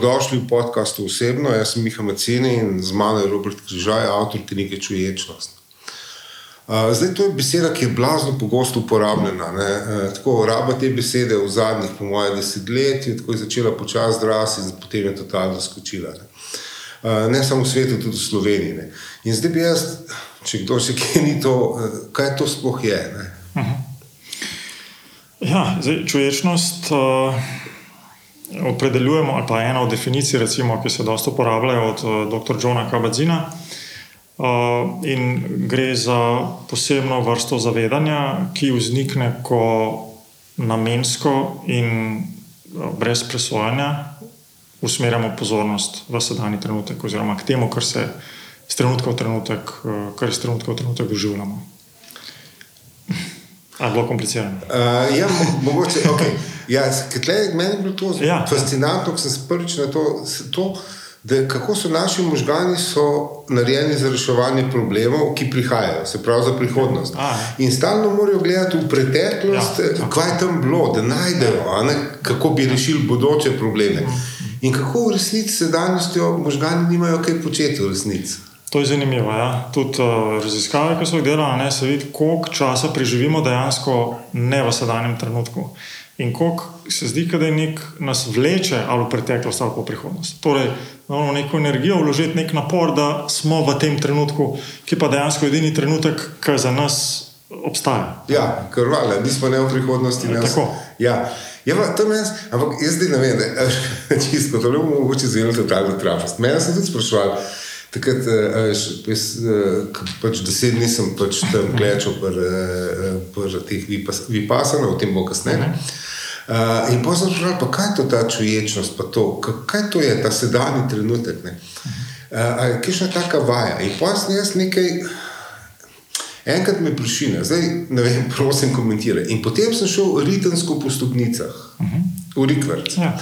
dobrodošli v podkastu osebno. Jaz sem Miha Macini in z mano je Robert Križaj, avtor knjige Čuječnost. Zdaj, to je beseda, ki je blazno pogosto uporabljena. Ne? Tako, raba te besede v zadnjih, po mojem, desetletjih, tako je začela počasi zrasti, in potem je totalno skočila. Ne? ne samo v svetu, tudi v Sloveniji. Ne? In zdaj bi jaz, če kdo še kje ni to, kaj to sploh je. Mhm. Ja, zdaj, čuječnost. Uh opredeljujemo, ali pa ena od definicij, recimo, ki se dosta uporabljajo od uh, dr. Johna Kabadzina. Uh, in gre za posebno vrsto zavedanja, ki vznikne, ko namensko in uh, brez presojanja usmerjamo pozornost v sedanji trenutek, oziroma k temu, kar se iz trenutka v trenutek, kar iz trenutka v trenutek doživljamo. Je bilo komplicirano? Uh, ja, mo mogoče. Okay. Ja, tle, meni je bilo to zelo ja. fascinantno, ko sem se prvič na to. to Da, kako so naši možgani so narejeni za reševanje problemov, ki prihajajo, se pravi za prihodnost. A, in stalno morajo gledati v preteklost, ja, kaj je tam bilo, da najdejo, ne, kako bi rešili bodoče probleme. Mhm. In kako v resnici se danes ti možgani nimajo kaj početi v resnici. To je zanimivo. Ja. Tudi uh, raziskave, ki so jih delali, se vidi, koliko časa preživimo dejansko ne v sedanjem trenutku. In koliko se zdi, da je nek nas vleče ali v preteklost ali v prihodnost. Torej, imamo neko energijo, vložiti nek napor, da smo v tem trenutku, ki pa dejansko je edini trenutek, ki za nas obstaja. Ja, krvale, nismo ne v prihodnosti. Ne tako. Ja. Ja, pa, jaz, ampak jaz zdaj ne vem, čisto to je mogoče zelo totalno trapast. Mene sem tudi sprašval, takrat, jaz, pač deset dni sem pač tam gledal, pa teh vipasano, o tem bo kasneje. Uh, in pa sem vprašal, kaj je to ta čuječnost, pa to, kaj to je ta sedanji trenutek. Uh, kaj je taka vaja? In pa sem jaz nekaj, enkrat me prišine, zdaj ne vem, prosim, komentiraj. In potem sem šel ritemsko po stopnicah, uh -huh. v Rikvrc. Ja.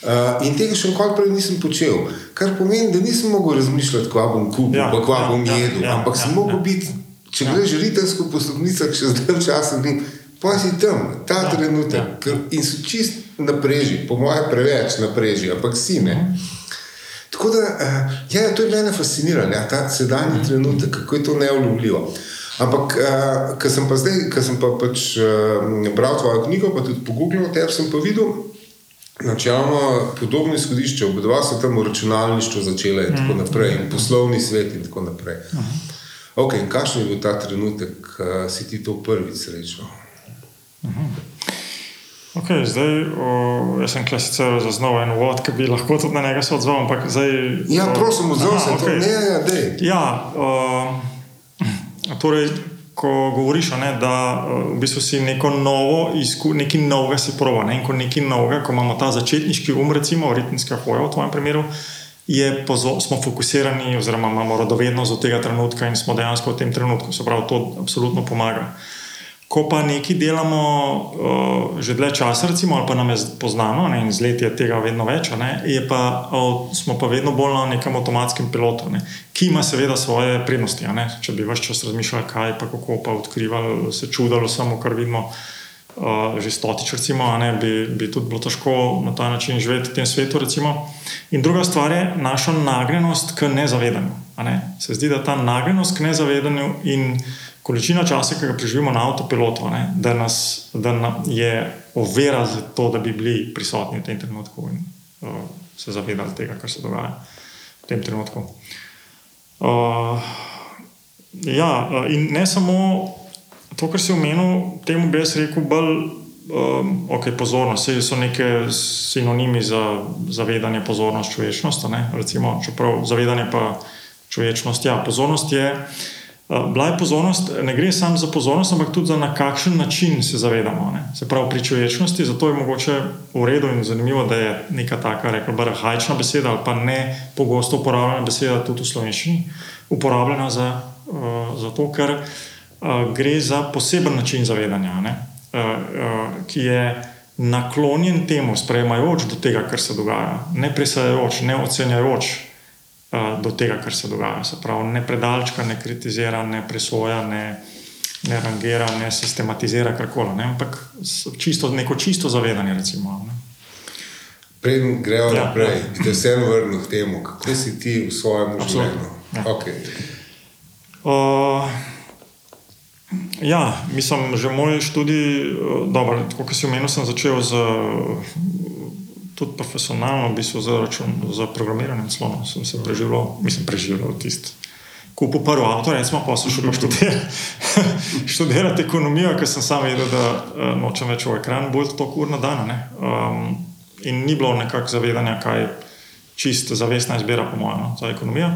Uh, in tega še nikoli prej nisem počel, kar pomeni, da nisem mogel razmišljati, kako bom kupil, ja, kako ja, bom ja, jedel, ja, ampak ja, sem mogel ja. biti, če ja. greš ritensko po stopnicah, še zdaj časa, pa si tam, ta ja, trenutek. Ja. In so čist napreži, po mojem, preveč napreži, ampak si ne. Tako da, uh, ja, to je mene fasciniralo, ja, ta sedanji mm. trenutek, kako je to neulovljivo. Ampak, uh, ker sem pa zdaj, ker sem pa pač uh, bral tvojo knjigo, pa tudi pogooglil, ter sem pa videl. Načelno podobno izhodišče, oba so tam v računalništvu začela in tako mm. naprej, in poslovni svet in tako naprej. Okay, in kakšen je bil ta trenutek, da uh, si ti to prvič srečal? Okay, zdaj, o, jaz sem klasicer za znova en vod, ki bi lahko tudi na njega se odzval. Ampak zdaj. Ja, prosim, odzval se, okay. to ne je, ja, dej. Ja, o, torej ko govoriš, ne, da eh, v bistvu si neko novo, izku, nekaj novega si prova, ne, in ko nekaj novega, ko imamo ta začetniški um, recimo, ritmiska hoja v tvojem primeru, je, pozo, smo fokusirani, oziroma imamo radovednost od tega trenutka in smo dejansko v tem trenutku, se pravi, to absolutno pomaga. Ko pa nekaj delamo uh, že dlje časa, recimo, ali pa nam je poznano, ne, in z leti je tega vedno več, ne, pa, uh, smo pa vedno bolj na nekem avtomatskem pilotu, ne, ki ima seveda svoje prednosti. Ne, če bi več čas razmišljali, kaj pa kako pa odkrivali, se čudili samo, kar vidimo. Uh, že stotič, recimo, ne, bi, bi tudi bilo težko na ta način živeti v tem svetu. Recimo. In druga stvar je naša nagnjenost k nezavedanju. Ne. Se zdi, da ta nagnjenost k nezavedanju in količina časa, ki ga preživimo na avtopilotu, ne, da nas da je ovira za to, da bi bili prisotni v tem trenutku in uh, se zavedali tega, kar se dogaja v tem trenutku. Uh, ja, uh, in ne samo to, kar si omenil, temu bi jaz rekel bolj. Um, ok, pozornost, vse so neke sinonimi za zavedanje, pozornost, človečnost. Recimo, čeprav zavedanje pa človečnost, ja, pozornost je. Uh, Bila je pozornost, ne gre samo za pozornost, ampak tudi za na kakšen način se zavedamo. Ne? Se pravi, pri človečnosti, zato je mogoče v redu in zanimivo, da je neka taka, rekel bi, hajčna beseda ali pa ne pogosto uporabljena beseda tudi v slovenščini, uporabljena za, uh, zato, ker uh, gre za poseben način zavedanja, uh, uh, ki je naklonjen temu, sprejemajoč do tega, kar se dogaja, ne presajajoč, ne ocenjajoč do tega, kar se dogaja. Se pravi, ne predalčka, ne kritizira, ne presoja, ne, ne rangira, ne sistematizira karkoli, ampak čisto, neko čisto zavedanje. Recimo, Preden gremo Ja, naprej, ja. te vseeno vrnil k temu, kako si ti v svojem življenju. ja. Okay. Uh, ja, mislim, že moj študij, dobro, kot si omenil, sem začel z, tudi profesionalno, v bistvu za, račun, za programiranjem slona. Sem se preživel, mislim, preživel tisti. Kupil prvi avto, recimo, pa sem šel pa študirati, študirati ekonomijo, ker sem sam vedel, da uh, nočem več v ekran, bolj to ur na dan. Um, in ni bilo nekako zavedanja, kaj čist zavestna izbira, po mojem, no, za ekonomijo.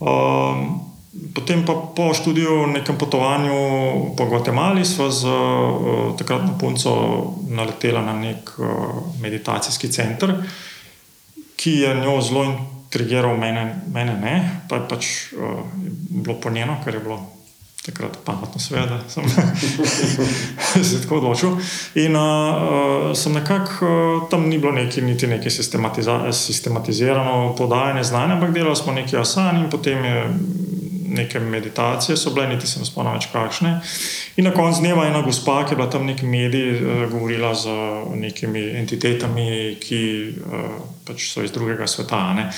Um, potem pa po študiju, nekem potovanju po Gvatemali, sva z uh, takratno punco naletela na nek uh, meditacijski center, ki je njo zelo intrigiral, mene, mene ne, pa je pač uh, bilo po njeno, ker je bilo takrat pametno, seveda, da sem se tako odločil. In uh, sem nekako uh, tam ni bilo neki, niti neki sistematizirano podajanje znanja, ampak delali smo neki asan in potem je neke meditacije so bile, niti se ne spomnim več kakšne. In na koncu dneva ena gospa, ki je bila tam nek medij, uh, govorila z nekimi entitetami, ki uh, pač so iz drugega sveta. Ne.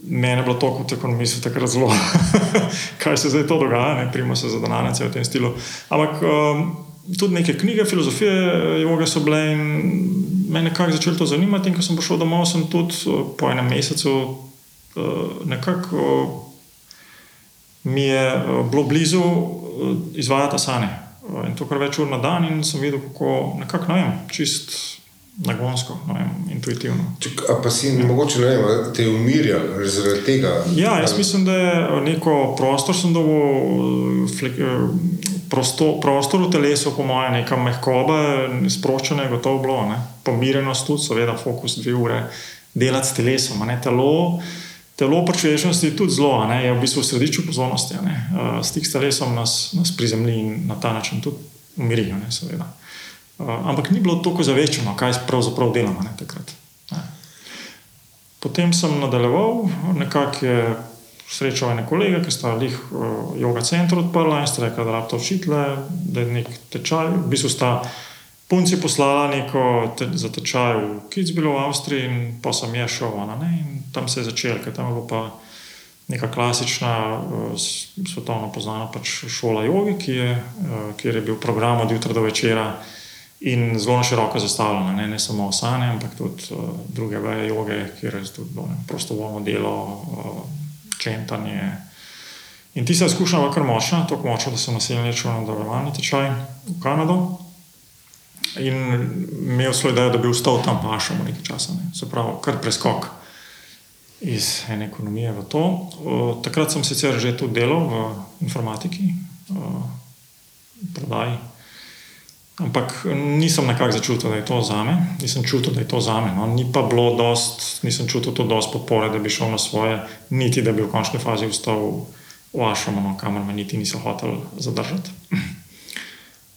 Mene je bilo to kot ekonomist takrat zelo, kaj se zdaj to dogaja, ne primo se za denarnice v tem stilu. Ampak um, tudi neke knjige, filozofije, joge so bile in me je nekako začelo to zanimati. In ko sem prišel domov, sem tudi po enem mesecu uh, nekako uh, mi je uh, bilo blizu uh, izvajati asane. Uh, in to kar več ur na dan, in sem videl, kako nekako, ne vem, čist nagonsko, ne vem, intuitivno. Ček, a pa si mogoče ne vem, te umirjal zaradi tega? Ja, jaz mislim, da je neko prostor, sem dobil flek, prostor, prostor v telesu, po mojem, neka mehkoba, sproščanje je gotovo bilo, ne? pomirjenost tudi, seveda, fokus dve ure, delati s telesom, ne telo. Telo po človečnosti je tudi zelo, ne, je v bistvu v središču pozornosti. ne. Uh, Stik s telesom nas, nas prizemlji in na ta način tudi umiri, ne, seveda. Uh, ampak ni bilo toliko zaveščeno, kaj pravzaprav delamo ne, takrat. Ne. Potem sem nadaljeval, nekako je srečal ene kolege, ki sta jih uh, yoga center odprla in sta rekla, da rabite učitele, da je nek tečaj. V bistvu sta punci poslala neko te, za tečaj v Kitzbühelu v Avstriji in pa sem je šel ona, ne, in tam se je začel, ker tam je bilo pa neka klasična, uh, svetovno poznana pač šola joge, ki je, uh, kjer je bil program od jutra do večera. In zelo na široko zastavljeno, ne, ne samo osane, ampak tudi uh, druge veje joge, kjer je tudi bilo, ne, prostovoljno delo, uh, čentanje. In ti se izkušnja je bila kar močna, tako močna, da sem naslednji šel na nadaljevalni tečaj v Kanado. In imel svojo idejo, da bi ostal tam pašom nekaj časa, ne. se pravi, kar preskok iz ene ekonomije v to. Uh, takrat sem sicer že tudi delal v informatiki, uh, prodaji. Ampak nisem nekako začutil, da je to za me, nisem čutil, da je to za me. No. Ni pa bilo dost, nisem čutil to dost podpore, da bi šel na svoje, niti da bi v končni fazi vstal v Ašomu, no, kamor me niti niso hoteli zadržati.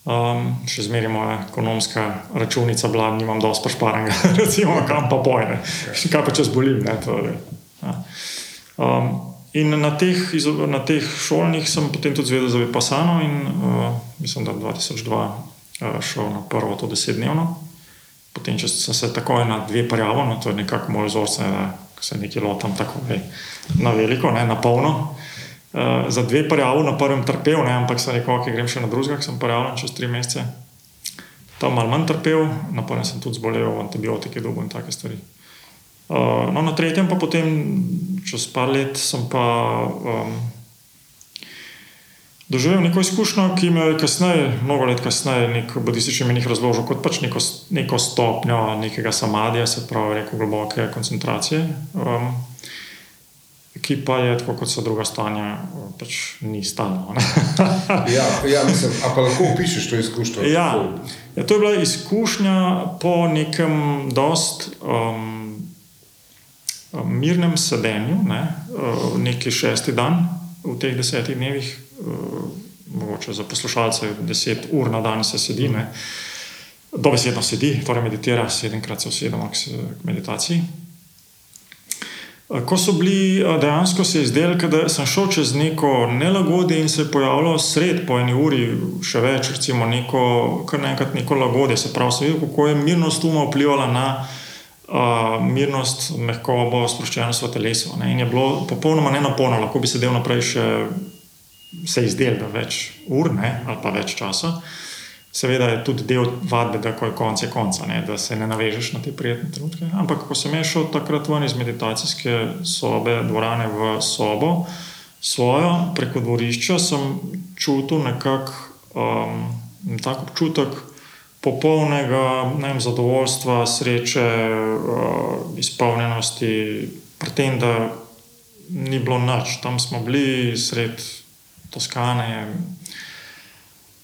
Um, še zmeraj moja ekonomska računica bila, nimam dosti prešparanega, recimo, kam pa pojne, še kaj pa če zbolim. Ne, to, je, ja. um, in na teh, na teh šolnih sem potem tudi zvedel za Vipassano in uh, mislim, da 2002 uh, šel na prvo to desetdnevno. Potem če sem se takoj na dve prijavil, no, to je nekako moj vzorce, da se nekaj lotam tako hej, na veliko, ne, na polno. Uh, za dve prijavil na prvem trpel, ne, ampak sem rekel, ok, grem še na drugega, sem prijavljen čez tri mesece. Tam malo manj trpel, na prvem sem tudi zbolel, antibiotike dobil in take stvari. Uh, no, na tretjem pa potem, čez par let, sem pa um, doživel neko izkušnjo, ki me je kasneje, mnogo let kasneje, nek budistični menih razložil kot pač neko, neko stopnjo nekega samadija, se pravi, reko globoke koncentracije. Um, Ki pa je, tako kot so druga stanja, pač ni stalno. Ja, ja mislim, pa lahko opišeš to izkušnjo? Ja, ja, to je bila izkušnja po nekem dost um, mirnem sedenju, ne, uh, neki šesti dan v teh desetih dnevih, uh, mogoče za poslušalce, deset ur na dan se sedi, ne, dobesedno sedi, torej meditira, sedemkrat se usedemo k meditaciji. Ko so bili, dejansko se ke da sem šel čez neko nelagodje in se je pojavilo sred po eni uri, še več, recimo, neko, kar naenkrat neko lagodje. Se pravi, sem videl, kako je mirnost uma vplivala na uh, mirnost, mehkobo, sproščenost v telesu. Ne? In je bilo popolnoma nenapolno, lahko bi sedel naprej še se izdelal, da več ur ne? ali pa več časa. Seveda je tudi del vadbe, da ko je konec, je konec, da se ne navežeš na te prijetne trenutke. Ampak ko sem šel takrat ven iz meditacijske sobe, dvorane v sobo, svojo, preko dvorišča, sem čutil nekako um, tak občutek popolnega vem, zadovoljstva, sreče, uh, izpolnjenosti, pri tem, da ni bilo noč. Tam smo bili sred Toskane.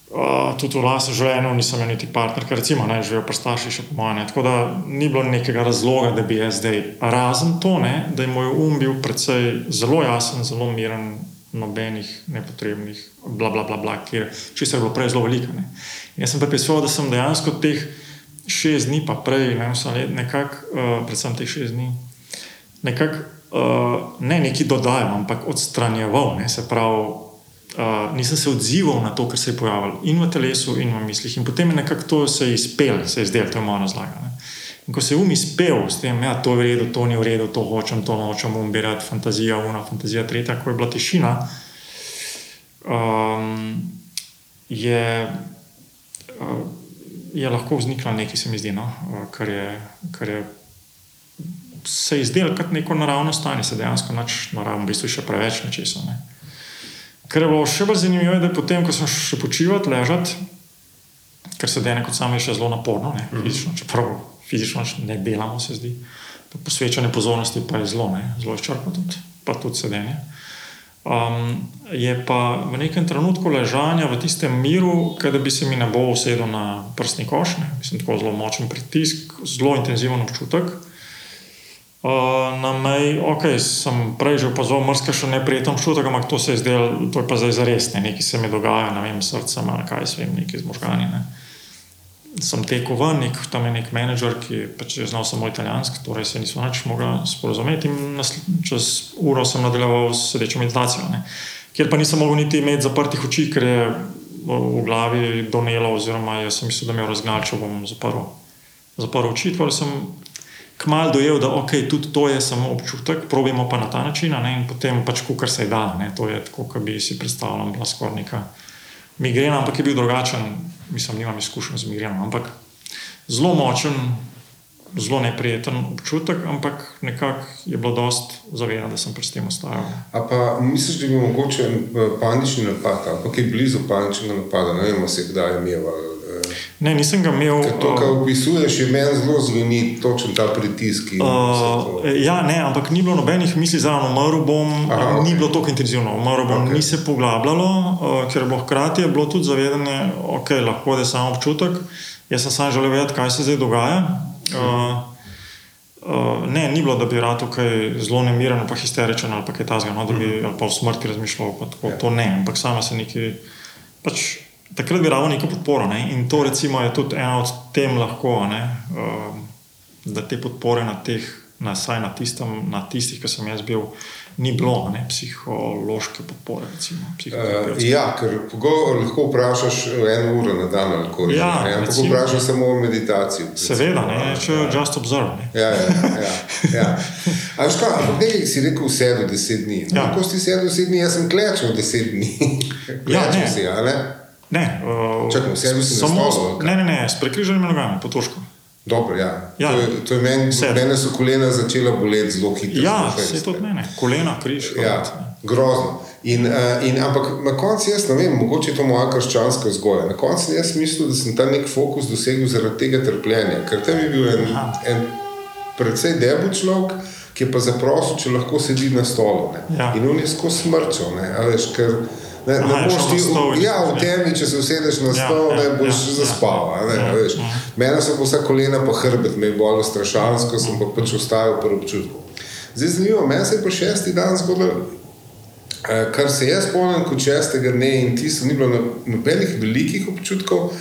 Uh, tudi v lasu življenju nisem imel niti partner, ker recimo ne živijo pa starši še pomanje. Tako da ni bilo nekega razloga, da bi jaz zdaj, razen to, ne, da je moj um bil predvsej zelo jasen, zelo miren, nobenih nepotrebnih, bla bla bla, bla kjer se je bilo prej zelo veliko. Ne. Jaz sem pripisal, da sem dejansko teh šest dni, pa prej, ne nekako, uh, predvsem teh šest dni, nekako uh, ne neki dodajal, ampak odstranjeval, ne, se pravi uh, nisem se odzival na to, kar se je pojavilo in v telesu, in v mislih. In potem je nekako to se izpel, se je zdelo, to je moja razlaga. Ne. In ko se je um izpel s tem, da ja, je to v redu, to ni v redu, to hočem, to nočem, umbirati, fantazija, una, fantazija, tretja, ko je bila tišina, um, je, uh, je lahko vzniklo nekaj, se mi zdi, no, uh, kar je. Kar je Se je zdelo kot neko naravno stanje, se dejansko nač naravno, v bistvu še preveč nečesa. Ne. Kar je bilo še bolj zanimivo, je, da potem, ko sem šel počivat, ležati, ker se dene kot sam je še zelo naporno, ne, mhm. fizično, čeprav fizično ne delamo, se zdi. Posvečanje pozornosti pa je zelo, ne, zelo izčrpno, tudi, pa tudi sedenje. Um, je pa v nekem trenutku ležanja v tistem miru, da bi se mi ne bo usedel na prstni koš, ne, mislim, tako zelo močen pritisk, zelo intenziven občutek. Uh, na meji, ok, sem prej že opazil, mrzke še neprijeten občutek, ampak to se je zdelo, to je pa zdaj za res, ne, nekaj se mi dogaja, ne vem, srcem ali kaj se vem, nekaj z možgani. Ne. Sem tekel ven, nek, tam je nek menedžer, ki pač je znal samo italijanski, torej se nismo več mogli sporozumeti in čez uro sem nadaljeval s sedečo meditacijo, ne. kjer pa nisem mogel niti imeti zaprtih oči, ker je v glavi donelo, oziroma jaz sem mislil, da me je razgnal, če bom zaprl, zaprl oči, torej sem kmalo dojel, da okay, tudi to je samo občutek, probimo pa na ta način, ne, in potem pač kar se da. Ne, to je tako, kot bi si predstavljal, bila skoraj neka migrena, ampak je bil drugačen. Mislim, nimam izkušenj z migrenom, ampak zelo močen, zelo neprijeten občutek, ampak nekako je bilo dost zavedeno, da sem pred tem ostajal. A pa misliš, da je mogoče eh, panični napad, ampak je blizu paničnega napada, ne vemo se, kdaj je imel. Ne, nisem ga imel. Ker to, kar opisuješ, je meni zelo zveni, točno ta pritisk. Uh, ja, ne, ampak ni bilo nobenih misli za umrl bom, Aha, okay. ni bilo tako intenzivno. Umrl bom, okay. ni se poglabljalo, uh, ker bo hkrati bilo tudi zavedanje, da okay, lahko je samo občutek. Jaz sem samo želel vedeti, kaj se zdaj dogaja. Uh, Uh, ne, ni bilo, da bi rad tukaj zelo nemiren, pa histeričen ali pa kaj takega, no, da bi -hmm. pa v smrti razmišljal. Tako, ja. To ne, ampak sama se nekaj. Pač, takrat bi rado neko podporo. Ne? In to recimo, je tudi ena od tem, lahko, ne, um, da te podpore na teh, na, na, tistem, na tistih, ki sem jaz bil. Ni bilo ne, psihološke podpore. Recimo, uh, ja, ker lahko vprašaš eno uro na dan, ali kako ja, že. Lahko vprašaš samo o meditaciji. Seveda, ne, če ja. just observe. Ne. Ja, ja, ja, ja. Ampak, ampak nekaj si rekel, do deset dni. Ja. Kako si sedel deset dni, jaz sem klečal deset dni. ja, ne. Si, ne? Ne, uh, Čakaj, vse je samo stalo, ne, ne, ne, s prekriženimi nogami, potoško. Dobro, ja. Ja, to, je, to je meni, mene so kolena začela boleti zelo hitro. Ja, se je tudi mene, kolena, križ. Ja, grozno. In, uh, in, ampak na koncu jaz ne vem, mogoče je to moja krščanska vzgoja. Na koncu jaz mislil, da sem ta nek fokus dosegel zaradi tega trpljenja, ker tam je bil en, en predvsej debel človek, ki je pa zaprosil, če lahko sedi na stolu. Ja. In on je skozi smrčo. Ne, Aha, ne boš ti v, ja, v temi, če se usedeš na ja, stol, ja, ne boš ja, zaspal. Ja, ja, ja. Mene so pa vsa kolena, pa hrbet, me je bolj strašansko, sem pa pač ostajal pri občutku. Zdaj zanimivo, meni se je pa šesti dan zgodilo, eh, kar se jaz spomnim kot šestega dne in tisto ni bilo nobenih velikih občutkov,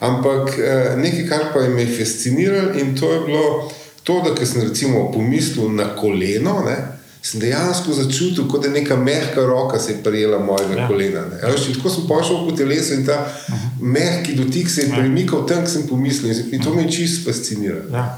ampak eh, nekaj, kar pa me je fasciniralo in to je bilo to, da sem recimo pomislil na koleno. Ne, sem dejansko začutil, kot da je neka mehka roka se je prijela mojega ja. kolena. Veš, tako sem pošel po telesu in ta uh mhm. -huh. mehki dotik se je ja. premikal tam, kjer sem pomislil. In to me je čisto fasciniralo. Ja.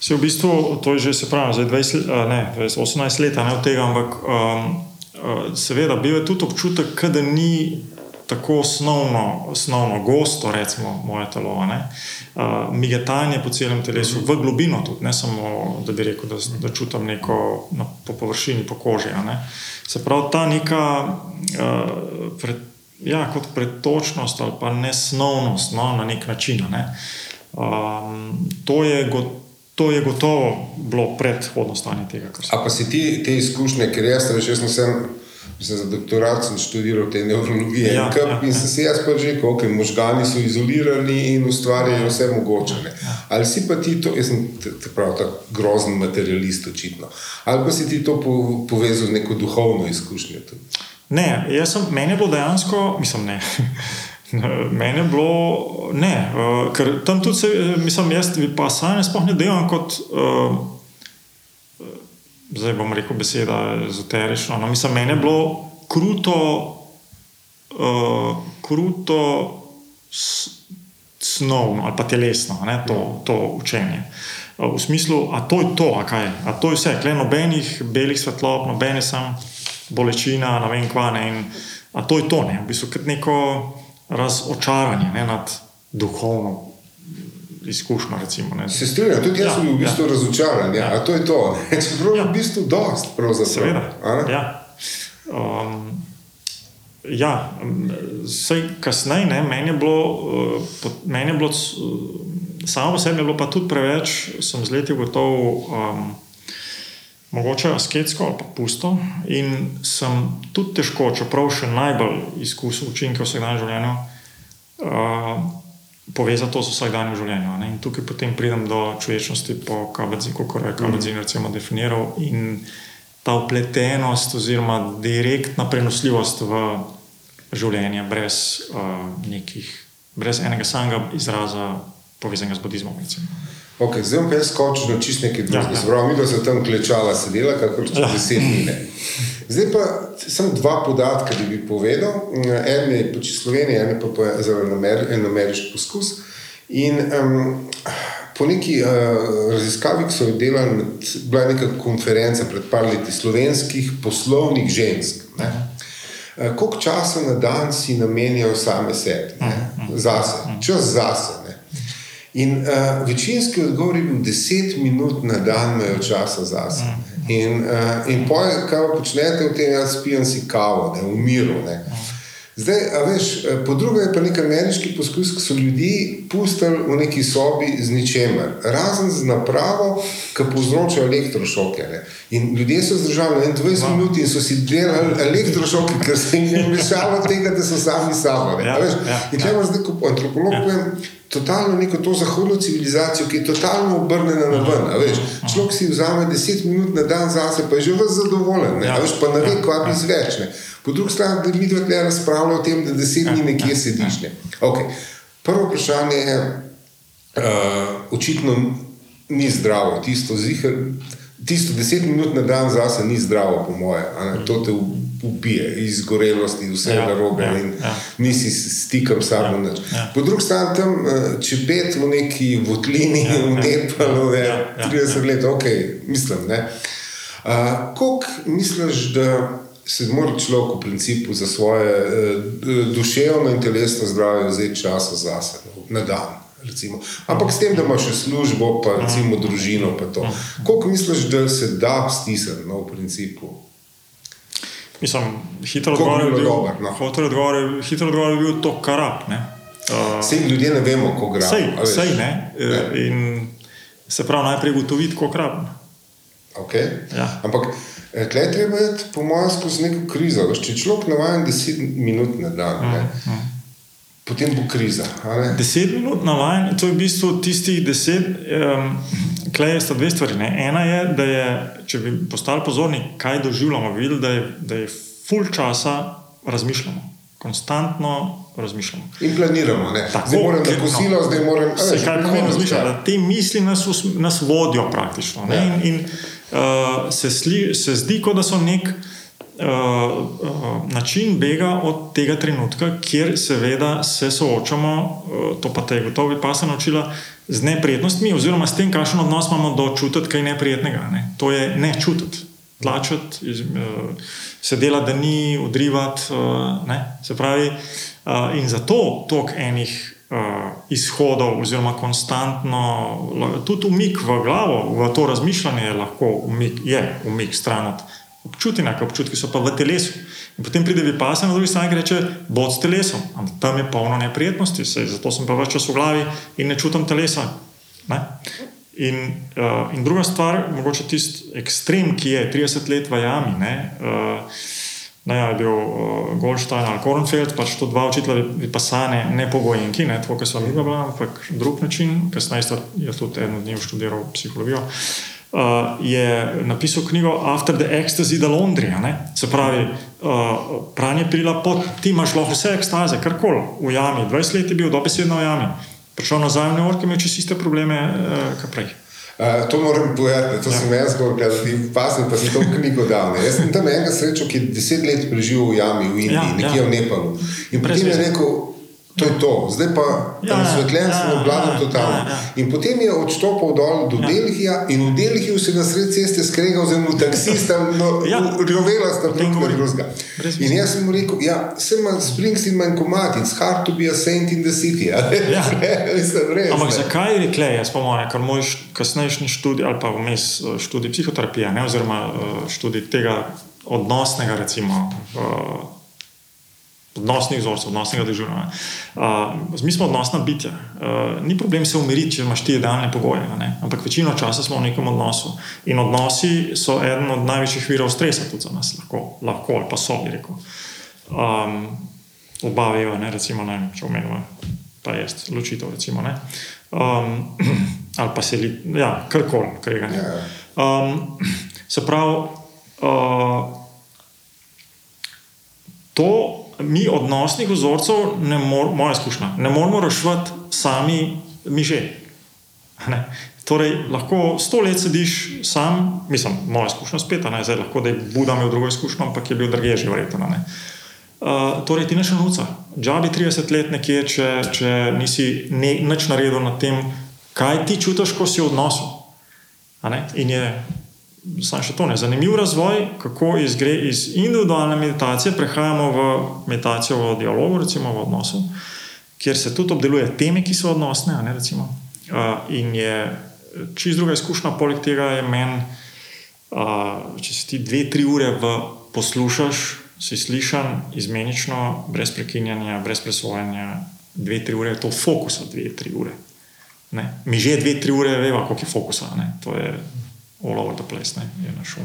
Se v bistvu, to je že se pravi, zdaj 20, a, ne, 20, 18 let ne od tega, ampak um, uh, seveda bil je tudi občutek, da ni tako osnovno, osnovno gosto, recimo, moje telo. Uh, migetanje po celem telesu, v globino tudi, ne samo, da bi rekel, da, da čutim neko na, po površini, po koži. Se pravi, ta neka, uh, pred, ja, kot pretočnost ali pa nesnovnost no, na nek način. Ne? Um, to, je go, to je gotovo bilo predhodno stanje tega. Ampak si ti te izkušnje, ker jaz, veš, jaz sem. Mislim, za doktorat sem študiral te nevrologije. Ja, ja, in sem ja. se jaz pa že rekel, okay, možgani so izolirani in ustvarjajo vse mogoče. Ja. Ali si pa ti to, jaz sem prav tako grozen materialist, očitno. Ali pa si ti to povezal z neko duhovno izkušnjo? Tudi? Ne, jaz sem, meni je bilo dejansko, mislim, ne. Mene je bilo, ne, uh, ker tam tudi se, mislim, jaz pa sam ne delam kot. Uh, zdaj bom rekel beseda ezoterično. No, mislim, meni je bilo kruto, uh, kruto snovno ali pa telesno ne, to, to učenje. Uh, v smislu, a to je to, a kaj je, a to je vse, klej nobenih belih svetlob, nobene sem bolečina, ne vem kva ne. In, a to je to, ne, v bistvu kot neko razočaranje ne, nad duhovno izkušnjo. Recimo, se strinjam, tudi jaz ja, sem bil v bistvu ja. razočaran. Ja, ja. To je to. Čeprav je ja. v bistvu dost. Seveda. Ja. Um, ja, vse kasneje, ne, meni je bilo, uh, meni je bilo uh, samo po sebi, bilo pa tudi preveč, sem z leti gotovo. Um, Mogoče asketsko ali pa pusto, in sem tudi težko, čeprav še najbolj izkusil učinke v vsakdanjem življenju, uh, povezati to z vsakdanjem življenjem. In tukaj potem pridem do človečnosti, po kabadzi, kot je kabadzi mm. definiral, in ta upletenost, oziroma direktna prenosljivost v življenje, brez, uh, nekih, brez enega samega izraza, povezanega z budizmom. Okay, zdaj pa jaz skočim na čist nekaj drugega. Ja, ja. Mi, da so tam klečala, sedela, kako če ja. deset minut. Zdaj pa sem dva podatka, da bi povedal. En je pač Slovenija, en je pa zelo en ameriški poskus. In um, po neki uh, raziskavi, ki so jo delali, bila je neka konferenca pred par leti slovenskih poslovnih žensk. Ne? Uh, koliko časa na dan si namenijo same sebi, zase, čas zase. In uh, večinski odgovor je bil, 10 minut na dan imajo časa zase. In, uh, in poj, kaj počnete v tem, jaz pijem si kavo, ne, v miru. Ne. Zdaj, veš, eh, po drugi je pa nek ameriški poskus, ki so ljudi pustili v neki sobi z ničemer, razen z napravo, ki povzroča elektrošoke. Ne. In ljudje so zdržali 20 minut in so si delali elektrošoke, ker se jim je mišalo tega, da so sami sabo. Ja, ja, in če imaš zdaj kot antropolog, ja totalno neko to zahodno civilizacijo, ki je totalno obrnjena na ven. Človek si vzame 10 minut na dan zase, pa je že vse zadovoljen, ja. veš, pa ne ve, kaj bi zveč. Po drugi strani, da mi dve razpravljamo o tem, da 10 dni nekje sediš. Ne. Okay. Prvo vprašanje je, uh, očitno ni zdravo, tisto, zihar, tisto 10 minut na dan zase ni zdravo, po moje. To te ubije, izgorelosti, vse ja, narobe ja, in ja. nisi stikal s sabo. Ja, ja. Po drugi strani tam eh, čepet v neki votlini, ja, v Nepalu, ja, ja, 30 ja, let, ok, mislim. Uh, Kako misliš, da se mora človek v principu za svoje uh, duševno in telesno zdravje vzeti čas za sebe na dan? Recimo. Ampak s tem, da imaš službo, pa recimo družino, pa to. Kako misliš, da se da stisniti no, v principu? Mislim, hitro odgovor je bil, dober, no. odgovor, hitro odgovor je bil to, kar rab. Vsi uh, ljudje ne vemo, kako gre. Vse je. In se pravi, najprej ugotoviti, kako rab. Okay. Ja. Ampak eh, tle treba je, po mojem, skozi neko krizo. Če človek navaden 10 minut na dan. Mm, mm potem bo kriza. Deset minut na vajen, to je v bistvu tistih deset, um, klej sta dve stvari. Ne? Ena je, da je, če bi postali pozorni, kaj doživljamo, videli, da je, da je full časa razmišljamo. Konstantno razmišljamo. In planiramo, da se moramo na kosilo, no, zdaj moramo se kaj pomeni razmišljati. Da te misli nas, nas vodijo praktično. Ja. In, in uh, se, sli, se zdi, kot da so nek uh, uh, način bega od tega trenutka, kjer seveda se soočamo, uh, to pa te je gotovo, pa se naučila, z neprijetnostmi, oziroma s tem, kakšen odnos imamo do čutiti kaj neprijetnega. Ne? To je ne čutiti, tlačiti, iz, uh, se delati, da ni, odrivati. Uh, se pravi, uh, in zato tok enih. Uh, izhodov, oziroma konstantno, tudi umik v glavo, v to razmišljanje je lahko umik, je umik stran od občutka, občutki so pa v telesu. In potem pride vipasa na drugi strani in reče: Bod s telesom, ampak tam je polno neprijetnosti, sej, zato sem pa več čas v glavi in ne čutim telesa. Ne? In, uh, in druga stvar, mogoče tisti ekstrem, ki je 30 let v jami. Ne, uh, ne je bil uh, Goldstein ali Kornfeld, pač to dva učitelja, vipasane, ne pogojenki, ne to, kar so mi bila, ampak drug način, kasneje je tudi eno njih študiral psihologijo. Uh, je napisal knjigo After the Ecstasy of London. Se pravi, uh, pranje prila pot, ti imaš lahko vse ekstaze, kar koli v jami. 20 let je bil dobesedno v jami. Prišel nazaj v New York in imel čisto iste probleme, uh, kot prej. Uh, to moram povedati, to ja. sem jaz govoril, da ti pasim, pa sem to knjigo dal. Ne. Jaz sem tam enega srečo, ki je deset let preživel v jami v Indiji, ja, nekje ja. v Nepalu. In potem je rekel, To je to, zdaj pa ja, razsvetljen ja, sem obladal ja, totalno. Ja, ja. In potem je odstopil dol do ja. Delhija in v Delhiju se na sred ceste skregal z enim taksistom, no, ja. rovela sta drugega drugega. In jaz sem mu rekel, ja, sem imel Springsteen manj komat, it's hard to be a saint in the city. Ja. Ja. res, Ampak zakaj je rekle, jaz pa moj, ker moj kasnejši študij ali pa vmes eh, študij psihoterapije, ne, oziroma eh, študij tega odnosnega, recimo. Uh, odnosnih vzorcev, odnosnega dežurna. Uh, mi smo odnosna bitja. Uh, ni problem se umiriti, če imaš ti idealne pogoje, ampak večino časa smo v nekem odnosu. In odnosi so eden od največjih virov stresa tudi za nas, lahko, lahko ali pa so, bi rekel. Um, obavijo, ne, recimo, ne, če omenimo, pa je ločitev. Recimo, um, ali pa se li, ja, karkoli, kar je. Um, se pravi, uh, to mi odnosnih vzorcev, mor, moja izkušnja, ne moramo rešiti sami miže. Ne? Torej, lahko sto let sediš sam, mislim, moja izkušnja spet, ne zdaj lahko, da je Buda imel drugo izkušnjo, ampak je bil drugje že verjetno. Uh, torej, ti neš nuca. Džabi 30 let nekje, če, če nisi ne, nič naredil na tem, kaj ti čutiš, ko si v odnosu. In je Sam še to ne. Zanimiv razvoj, kako izgre iz individualne meditacije, prehajamo v meditacijo v dialogu, recimo v odnosu, kjer se tudi obdeluje teme, ki so odnosne. Ne, recimo, uh, in je čist druga izkušnja, poleg tega je meni, uh, če si ti dve, tri ure poslušaš, si slišan, izmenično, brez prekinjanja, brez presvojanja, dve, tri ure je to fokus, dve, tri ure. Ne. Mi že dve, tri ure vemo, koliko je fokusa. Ne. To je all over the place, ne, je našel.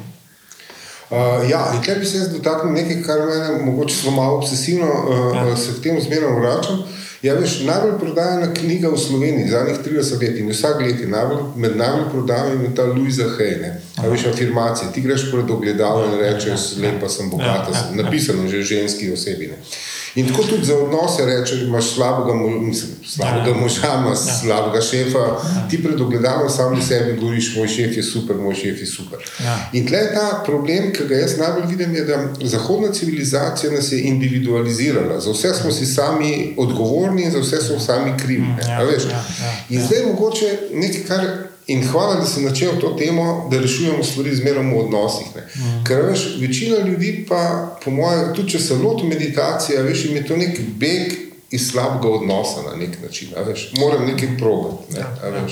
Uh, ja, in tukaj bi se jaz dotaknil nekaj, kar me morda zelo malo obsesivno, uh, ja. se k temu zmerno vračam. Ja, veš, najbolj prodajena knjiga v Sloveniji zadnjih 30 let in vsak let je najbolj, med najbolj prodajanimi ta Luisa Hejne. Ja, veš, afirmacije. Ti greš pred ogledalo in rečeš, ja, lepa sem, bogata ja, sem. Ja, Napisano že ženski osebi. Ne. In tako tudi za odnose rečeš, imaš slabega, mislim, slabega ja, moža, imaš ja. slabega šefa, ja. ti pred ogledalom sam sebi govoriš, moj šef je super, moj šef je super. Ja. In tle je ta problem, ki ga jaz najbolj vidim, je, da zahodna civilizacija nas je individualizirala. Za vse smo si sami odgovorni in za vse smo sami krivi. Ja, ja, ja, in zdaj je mogoče nekaj, kar In hvala, da si začel to temo, da rešujemo stvari zmeraj v odnosih. Mm. Ker veš, večina ljudi, pa po mojem, tudi če se loti meditacije, veš, jim je to nek beg iz slabega odnosa na nek način. Moram nekaj progati. Ne, ja,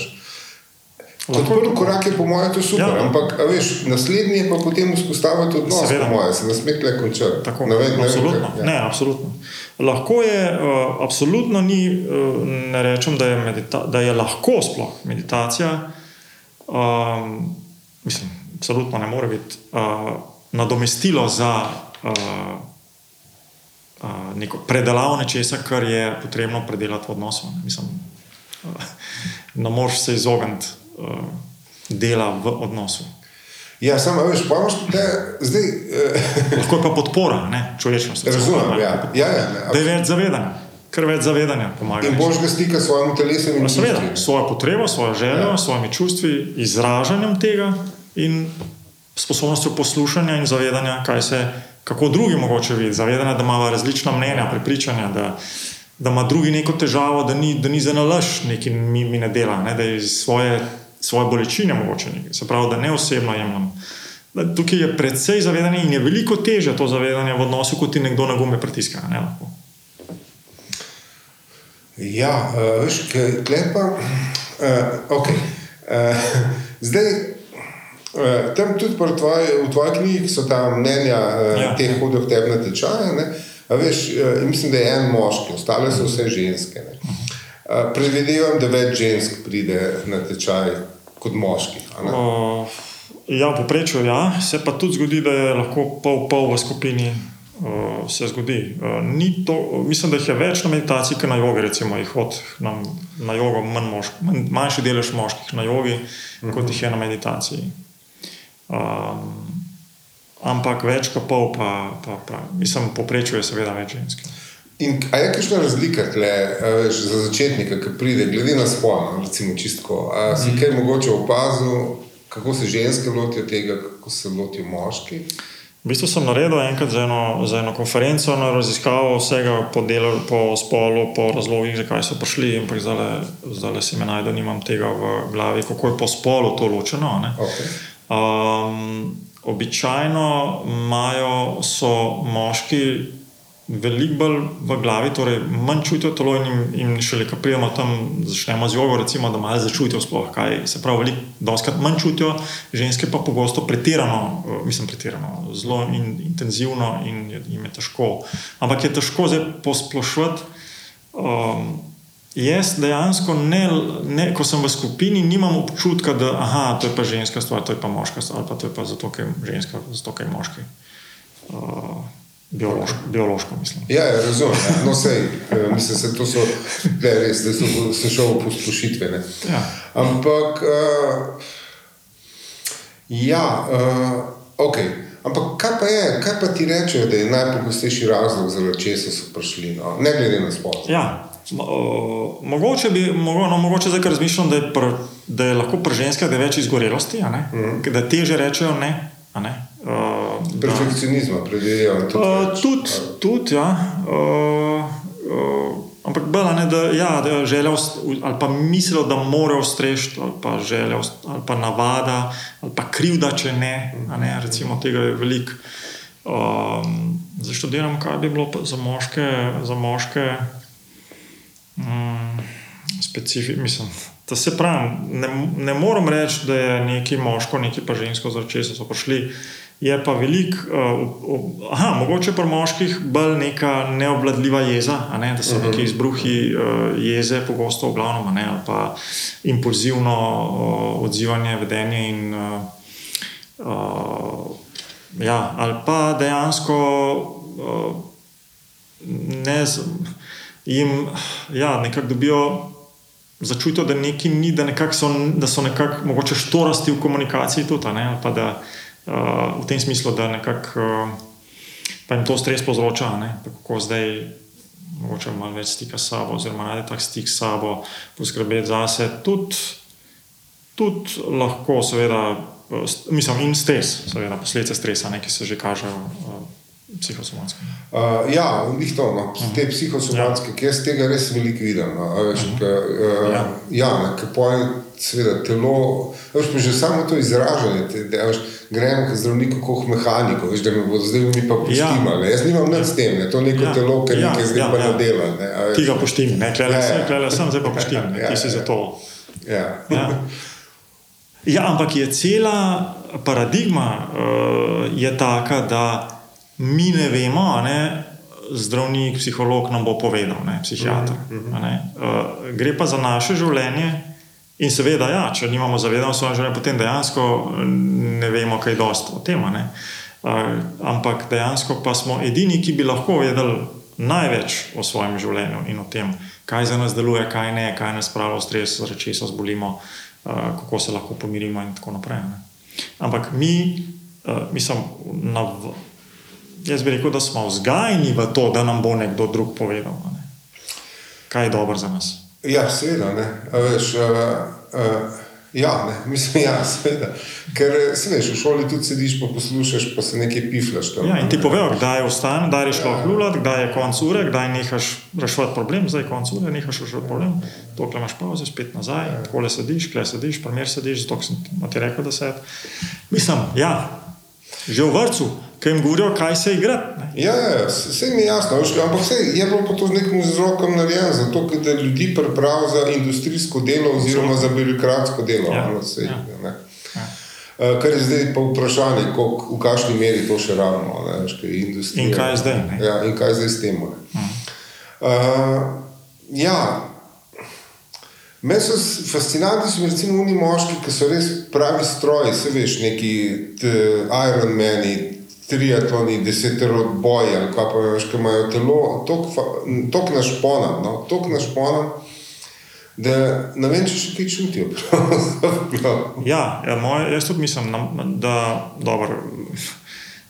Kot prvi korak je, po mojem, to super, ja. ampak veš, naslednji je pa potem vzpostaviti odnos, Seveda. po mojem, se ne sme tle končati. Tako, ne, ne, absolutno. Ne, ja. ne, absolutno. Lahko je, uh, absolutno ni, uh, ne rečem, da je, medita, da je lahko sploh meditacija. Um, mislim, absolutno ne more biti uh, nadomestilo za uh, uh, neko predelavo nečesa, kar je potrebno predelati v odnosu. Mislim, uh, ne moreš se izogniti uh, dela v odnosu. Ja, samo veš, pa imaš te zdaj. Uh, Lahko je pa podpora, ne človečnosti. Razumem, ja. Ja, ja, ne, da je več zavedanja kar več zavedanja pomaga. In božjega stika s svojim telesom in čustvi. Svojo potrebo, svojo željo, ja. svojimi čustvi, izražanjem tega in sposobnostjo poslušanja in zavedanja, kaj se, kako drugi mogoče vidi. Zavedanje, da imamo različna mnenja, prepričanja, da da ima drugi neko težavo, da ni, da ni za nalaž nekaj mi, mi ne dela, ne? da je iz svoje, svoje bolečine mogoče nekaj. Se pravi, da ne osebno jemljem. Tukaj je predvsej zavedanje in je veliko teže to zavedanje v odnosu, kot ti nekdo na gume pritiska. Ne, lahko. Ja, uh, veš, klepa. Uh, okay. uh, zdaj, uh, tam tudi tvoj, v tvoji knjigi so ta mnenja uh, ja. teh hodov tebe na tečaje. Veš, uh, mislim, da je en moški, ostale so vse ženske. Uh, predvidevam, da več žensk pride na tečaj kot moških. Uh, ja, poprečju ja, se pa tudi zgodi, da je lahko pol, pol v skupini uh, se zgodi. Uh, to, mislim, da jih je več na meditaciji, kot na jogi, recimo, jih hod na, na jogo, manj mošk, manj, manjši delež moških na jogi, uh -huh. kot jih je na meditaciji. Um, ampak več kot pol, pa, pa, pa mislim, poprečuje seveda več žensk. In ali je kakšna razlika tle, veš, za začetnika, ki pride, glede na spol, recimo čistko? Ali si mm. kaj mogoče opazil, kako se ženske lotijo tega, kako se lotijo moški? V bistvu sem naredil enkrat za eno, za eno konferenco na raziskavo vsega po, delu, po spolu, po razlogih, zakaj so prišli, ampak zdaj, zdaj se mi najde, da nimam tega v glavi, kako je po spolu to ločeno. Okay. Um, običajno imajo moški veliko bolj v glavi, torej manj čutijo telo in, in, šele, ko pridemo tam, začnemo z jogo, recimo, da malo začutijo, sploh, kaj se pravi, veliko, doskrat manj čutijo, ženske pa pogosto pretirano, eh, mislim, pretirano, zelo in, intenzivno in jim je težko. Ampak je težko zdaj posplošiti. Um, jaz dejansko, ne, ne, ko sem v skupini, nimam občutka, da aha, to je pa ženska stvar, to je pa moška stvar, ali pa to je pa zato, ker je ženska, zato, je moški. Uh, Biološko, biološko mislim. Ja, ja razumem. Ja. No, sej, eh, mislim, da so ne, res, da so se šel v poslušitve. Ja. Ampak, uh, ja, uh, ok. Ampak kaj pa je, kaj pa ti rečejo, da je najpogostejši razlog, zaradi česa so prišli, no? ne glede na spol? Ja. Uh, mogoče bi, mogo, no, mogoče zdaj razmišljam, da je, pr, da je lahko pri ženskah več izgorelosti, mm -hmm. da teže rečejo ne. ne? Uh, Perfekcionizma, predvidevam. Tudi, uh, tudi, tudi, ja. Uh, uh, ampak bila ne, da, ja, da želel ali pa mislil, da mora ustrešiti, ali pa želel, ali pa navada, ali pa krivda, če ne. ne recimo tega je veliko. Um, zdaj študiram, kaj bi bilo za moške, za moške um, specifično, mislim. To se pravi, ne, ne morem reči, da je neki moško, neki pa žensko, zaradi česa so prišli. Je pa velik, uh, aha, mogoče pri moških bolj neka neobladljiva jeza, ne? da so uh mhm. -huh. neki izbruhi uh, jeze, pogosto v glavnem, ne? ali pa impulzivno uh, odzivanje, vedenje. In, uh, uh, ja, ali pa dejansko uh, ne, jim ja, nekako dobijo začutijo, da nekaj ni, da, so, da so nekako mogoče štorasti v komunikaciji tudi, ne, pa da v tem smislu, da nekako uh, pa jim to stres povzroča, kako zdaj. Mogoče malo več stika s sabo, oziroma najti tak stik s sabo, poskrbeti za sebe, tudi tud lahko, seveda, mislim, in stres, seveda, posledice stresa, ki se že kažejo psihosomatske. Uh, ja, njih to, no. uh -huh. te psihosomatske, ja. ki jaz tega res veliko vidim. No. Veš, uh -huh. ka, uh, ja, ja ki poje, seveda, telo, veš, že samo to izražanje, te, da veš, gremo k zdravniku, kot mehaniku, veš, da me bodo zdaj mi pa poštimali. Ja. Jaz nimam nič s tem, ne. to neko ja. telo, ki ja. nekaj zdaj ja, pa ja. ne dela. Ne. Ti ga poštimi, ne, klele ja, sem, klele sem, zdaj pa poštimi, ja, ti si ja. za to. Ja. ja. Ja, ampak je cela paradigma uh, je taka, da mi ne vemo, ne, zdravnik, psiholog nam bo povedal, ne, psihiater. Mm -hmm. ne. Uh, gre pa za naše življenje. In seveda, ja, če nimamo zavedanja o svojem življenju, potem dejansko ne vemo, kaj je dosto o tem. Uh, ampak dejansko pa smo edini, ki bi lahko vedeli največ o svojem življenju in o tem, kaj za nas deluje, kaj ne, kaj nas pravi v stres, zaradi česa zbolimo, uh, kako se lahko pomirimo in tako naprej. Ne. Ampak mi, uh, mislim, na, Jaz bi rekel, da smo vzgajeni v to, da nam bo nekdo drug povedal, ne? kaj je dobro za nas. Ja, seveda. Veš, uh, uh, Ja, ne, mislim, ja, seveda. Ker se veš, v šoli tudi sediš, pa poslušaš, pa se nekaj piflaš. Tam, Ja, in ti ne. povejo, kdaj vstane, kdaj greš lahko Ja. lulat, kdaj je konc ure, kdaj nehaš reševati problem, zdaj je konc ure, nehaš reševati problem, tokle imaš pauze, spet nazaj, Ja. takole sediš, kle sediš, primer sediš, zato sem ti- ti rekel, da se. Mislim, ja, že v vrtu, ki jim govorijo, kaj se igra. Ja, ja, vse mi je jasno, veš, ampak vse je bilo pa to z nekim vzrokom narejeno, zato da ljudi pripravi za industrijsko delo oziroma za birokratsko delo. Ja, no, saj, ja. ne. Eh, Kar je zdaj pa vprašanje, koliko, v kakšni meri to še rabimo. ne, industrija- In kaj zdaj, ne? Ja, in kaj zdaj s tem? ne. Uh, ja, Meni so fascinantni so recimo oni moški, ki so res pravi stroji, se veš, neki Ironmani, triatloni, deseteroboji ali kaj pa veš, ki imajo telo tako našponan, no, tako našponan, da ne vem, če še kaj čutijo. Ja, ja moj, jaz tudi mislim, na- da, dobro,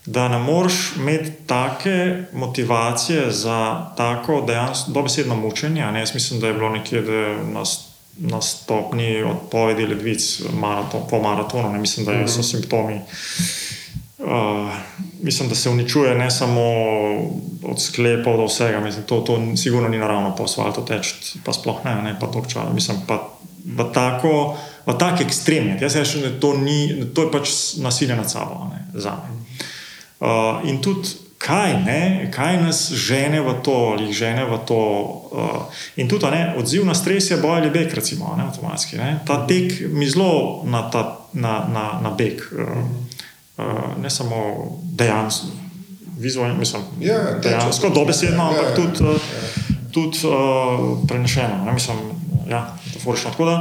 da ne moreš imeti take motivacije za tako dejansko dobesedno mučenje. Jaz mislim, da je bilo nekje da na, stopni odpovedi ledvic maraton, po maratonu. Ne? Mislim, da so simptomi. Uh, mislim, da se uničuje ne samo od sklepov do vsega. Mislim, to, to sigurno ni naravno po asfaltu teči, pa sploh ne, ne pa toča. Mislim, pa v tako, v tak ekstrem. je. Jaz rečem, da to, ni, to je pač nasilje nad sabo, ne, za me. Uh, in tudi, kaj, ne, kaj nas žene v to, ali žene v to. Uh, in tudi, ne, odziv na stres je boj ali beg, recimo, ne, avtomatski. Ne. Ta tek mi zelo na, ta, na, na, na beg, uh, uh, ne samo dejansko, vizualno, mislim, Ja, dejansko, teče. dobesedno, Ja, ampak ja, tudi, uh, tudi uh, prenešeno. Ne, mislim, ja, metaforično. Tako da,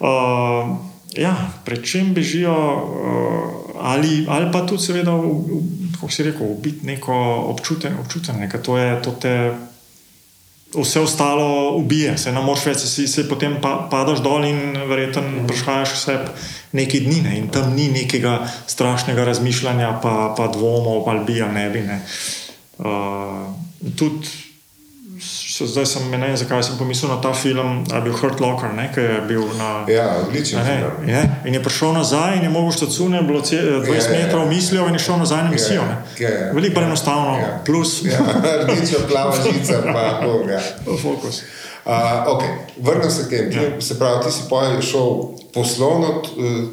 uh, ja, pred čem bežijo, uh, ali, ali pa tudi, seveda, v, v, kako si rekel, ubiti neko občutenje, občutenje ker to je to te. Vse ostalo ubije, se ne moreš več, si, si potem pa, padaš dol in verjetno prešhajaš vse nekaj dni ne? in tam ni nekega strašnega razmišljanja, pa, pa dvomov, ali bi ali ne bi. Ne? Uh, tudi s- zdaj sem ne vem, zakaj sem pomislil na ta film, da je bil Hurt Locker, ne? ki je bil na. Ja, odličen Ne, film. je, in je prišel nazaj, in je mogel štacune, bilo ce- 20 Ja, ja, ja. metrov mislijo, in je šel nazaj na misijo. ne. Ja, ja, Veliko ja, enostavno, ja. plus Ja, rdeča, plava žica, pa to. Ja. fokus. Uh, okay. Vrnem se k temu. Ja. Se pravi, ti si pa šel poslovno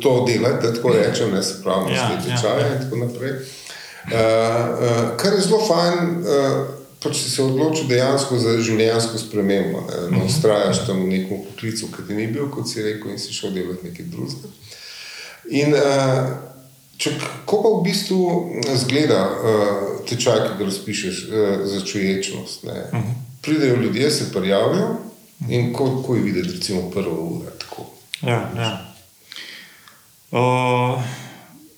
to delati, da tako rečem, ne se pravi, Ja, ja, ja. in tako naprej. Uh, uh, kar je zelo fajn, uh, pač si se odločil dejansko za življenjsko spremembo. Ne, Mhm. ne ustrajaš tam v nekem poklicu, ki ti ni bil, kot si rekel, in si šel delati nekaj drugega. In uh, če, kako pa v bistvu zgleda uh, tečaj, ki ga razpišeš uh, za čuječnost? Ne? Uh -huh. Pridejo ljudje, se prijavijo in ko, ko je videti, recimo, prvo uro. Tako. Ja, ja. Uh,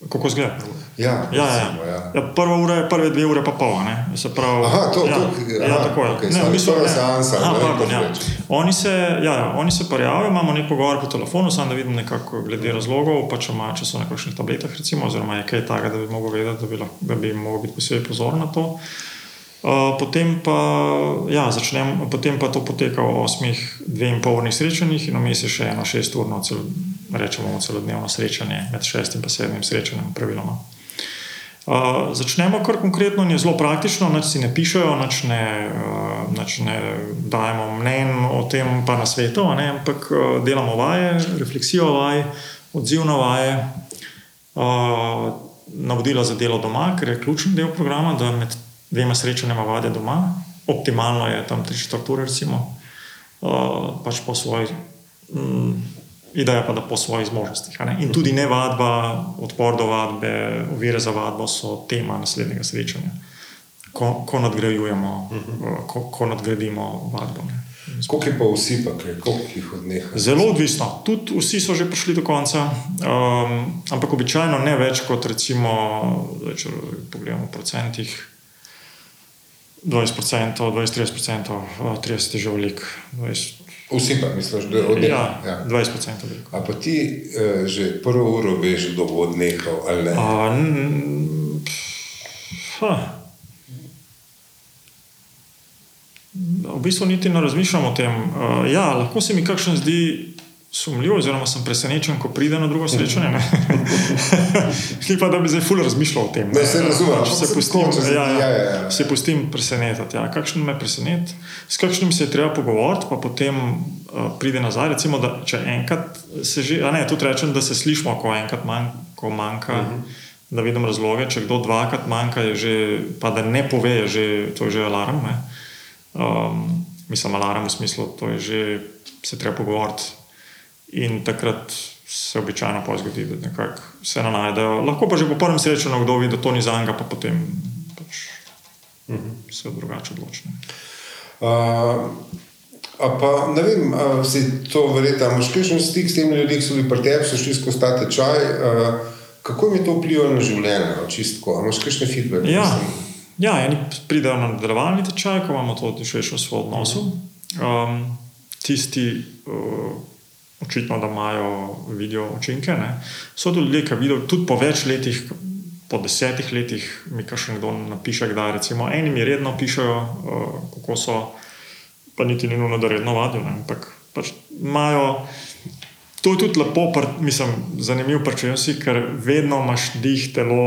kako zgleda? Ja, Ja, ja. recimo, ja. Ja, prva ura je prve dve ure, pa pol. ne. Se Pravi, Aha, to- ja, to- ja, aha, tako je. okej, Ne, bistvu, prva ne. seansa, Aha, ne, pardon, ja. Oni se, ja, ja, oni se prijavijo, imamo nek pogovor po telefonu, samo da vidim nekako glede razlogov, pa če, ima, če so na kakšnih tabletah, recimo, oziroma je kaj takega, da bi mogel vedeti, da bi, lahko, da bi mogel biti posebej pozoren na to. Uh, potem, pa, ja, začnem, potem pa to poteka v osmih, dve in pol urnih srečanjih, in vmes je še eno šesturno, cel, rečemo, celodnevno srečanje med šestim in sedmim srečanjem, praviloma. Uh, začnemo kar konkretno, in je zelo praktično, nič si ne pišejo, nič ne, uh, nič ne dajemo mnen o tem, pa na svetu, ampak uh, delamo vaje, refleksijo vaj, odziv na vaje, uh, navodila za delo doma, ker je ključen del programa, da med dvema srečanjama vade doma, optimalno je tam 3-4 ure, recimo, uh, pač po svoji. Mm, Ideja pa, da po svojih zmožnostih. In tudi ne vadba, odpor do vadbe, ovire za vadbo so tema naslednjega srečanja, ko, ko nadgrajujemo, uh, ko, ko nadgradimo vadbo. Ne. Koliko je pa vsi, pa kaj, koliko jih odneha? Zelo odvisno. Tudi vsi so že prišli do konca, um, ampak običajno ne več kot recimo, zdaj, če pogledamo v procentih. 20%, 20-30%, 30% je že veliko. 20, Vsi pa misliš, da odneha. ja, Ja. 20% je veliko. A pa ti uh, že prvo uro veš, kdo bo odnehal ali ne? A, n- ha. V bistvu niti ne razmišljam o tem. Uh, ja, lahko se mi kakšen zdi sumljiv, oziroma sem presenečen, ko pride na drugo srečanje. Ni pa, da bi zdaj ful razmišljal o tem. Ne, se razumem, Pač se pustim, če se- ja, ja, ja, ja, ja. se pustim presenetiti. Ja. Kakšen me preseneti, s kakšnim se je treba pogovoriti, pa potem uh, pride nazaj. Recimo, da če enkrat se že, a ne, tudi rečem, da se slišimo, ko enkrat manj, ko manjka. Uh -huh. Da vidim razloge, če kdo dvakrat manjka, je že, pa da ne pove, je že, to je že alarm. Ne? Um, mislim, alarm v smislu, to je že, se treba pogovoriti. In takrat se običajno pa zgodi, da nekako se ne najdejo. Lahko pa že po prvem srečanju kdo vidi, da to ni za njega, pa potem pač uh -huh. se drugače odloči. Uh, pa ne vem, a si to verjeta, imaš kakšen stik s temi ljudmi, ki so bili pri tebi, so šli skozi ta tečaj. Uh, kako jim je to vplivalo na življenje, no, čistko? Imaš kakšne feedbacke? Ja, Mislim, ja eni pridejo na nadaljevalni tečaj, ko imamo to širšo svoj odnos. Um, tisti, uh, očitno, da imajo vidijo učinke. Ne. So tudi ljudje, ki vidijo tudi po več letih. Po desetih letih mi kar še nekdo napiše, da recimo eni mi redno pišejo, uh, kako so, pa niti ni nujno, da redno vadijo, ampak pač imajo. To je tudi lepo, pr, mislim, zanimiv prečujem si, ker vedno imaš dih, telo,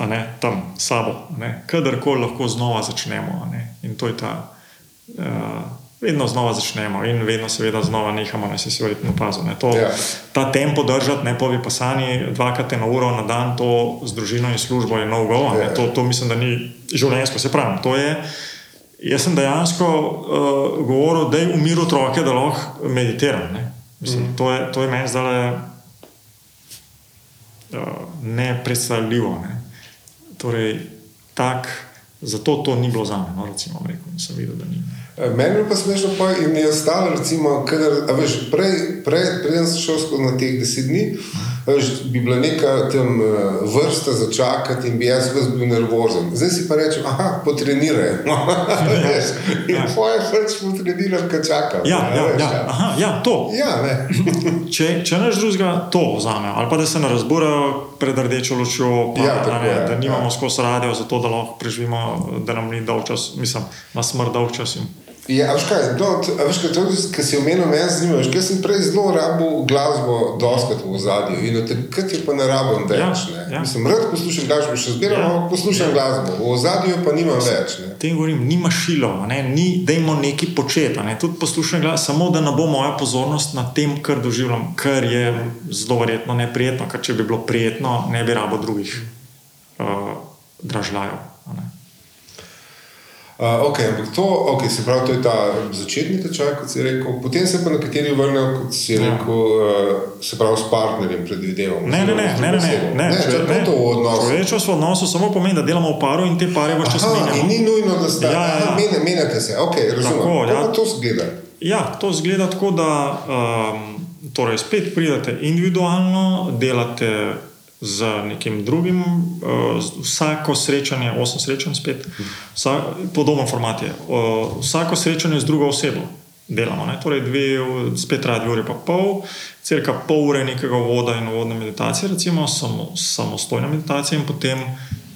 ne, tam sabo, kadarkoli lahko znova začnemo. In to je ta, uh, vedno znova začnemo in vedno, seveda, znova nehamo, ne si verjetno opazil. ne. To- Ja. Ta tempo držati, ne povi pasani, dvakrat na uro na dan, to z družino in službo je no go. a ne. Ja. To, to mislim, da ni življenjsko, se pravi. To je, jaz sem dejansko uh, govoril, da je umir otroke, da lahko meditiram. Ne. Mislim, mm. to, je, to je meni zdaj uh, nepredstavljivo. Ne. Torej, tak, zato to ni bilo za me, no, recimo, rekel, sem videl, da ni. Eh, Meni je pa smešno, pa jim je ostalo, recimo, kadar, veš, prej, prej, preden sem šel na teh deset dni, veš, bi bila neka tam eh, vrsta za čakati in bi jaz bil nervozen. Zdaj si pa rečem, aha, potreniraj. In Ja. tvoje pač potreniram, kad čakam. Ja, a ja, veš, ja, aha, ja, to. Ja, ne. Če, če naš drugega to vzame, ali pa da se ne razburajo pred rdečo lučjo, pa, Ja, tako a ne, je, da nimamo ja. skozi radio, zato da lahko preživimo, da nam ni dolg čas, mislim, na smrt dolg čas. In, Ja, veš kaj, no, veš kaj, to, kar si omenil, meni se zanima, veš, kaj sem prej zelo rabil glasbo doskrat v ozadju in od takrat je pa ne rabim več. Ja, ne. ja. Mislim, rad poslušam glasbo, še zmeraj Ja. poslušam Ja. glasbo, v ozadju pa nimam več. Ne. tem govorim, ni mašilo, a ne, ni, dajmo nekaj početi. a Ne, tudi poslušam glas, samo da ne bo moja pozornost na tem, kar doživljam, kar je zelo verjetno neprijetno, ker če bi bilo prijetno, ne bi rabo drugih uh, dražljajev. Ne. Uh, okay, ampak to, okay, se pravi, to je ta začetni tečaj, kot si rekel, potem se pa nekateri vrnejo, kot si Ja. rekel, uh, se pravi, s partnerjem predvidevam. Ne, ne, ne, ne, ne, ne, ne, ne, če- ne, to v odnosu. Človečnost v odnosu samo pomeni, da delamo v paru in te pare v čas Aha, in menjamo. ni nujno, da ste Ja, ja, ja. ja, menjate se, ok, razumem. Tako, ja. to zgleda? Ja, to zgleda tako, da um, torej spet pridete individualno, delate z nekim drugim, uh, vsako srečanje, osem srečanj spet, vsa, podoben format je. Uh, vsako srečanje z drugo osebo delamo. Ne? Torej, dve, spet traja dve ure pa pol, cirka pol ure nekega voda in vodne meditacije, recimo samo, samostojna meditacija, in potem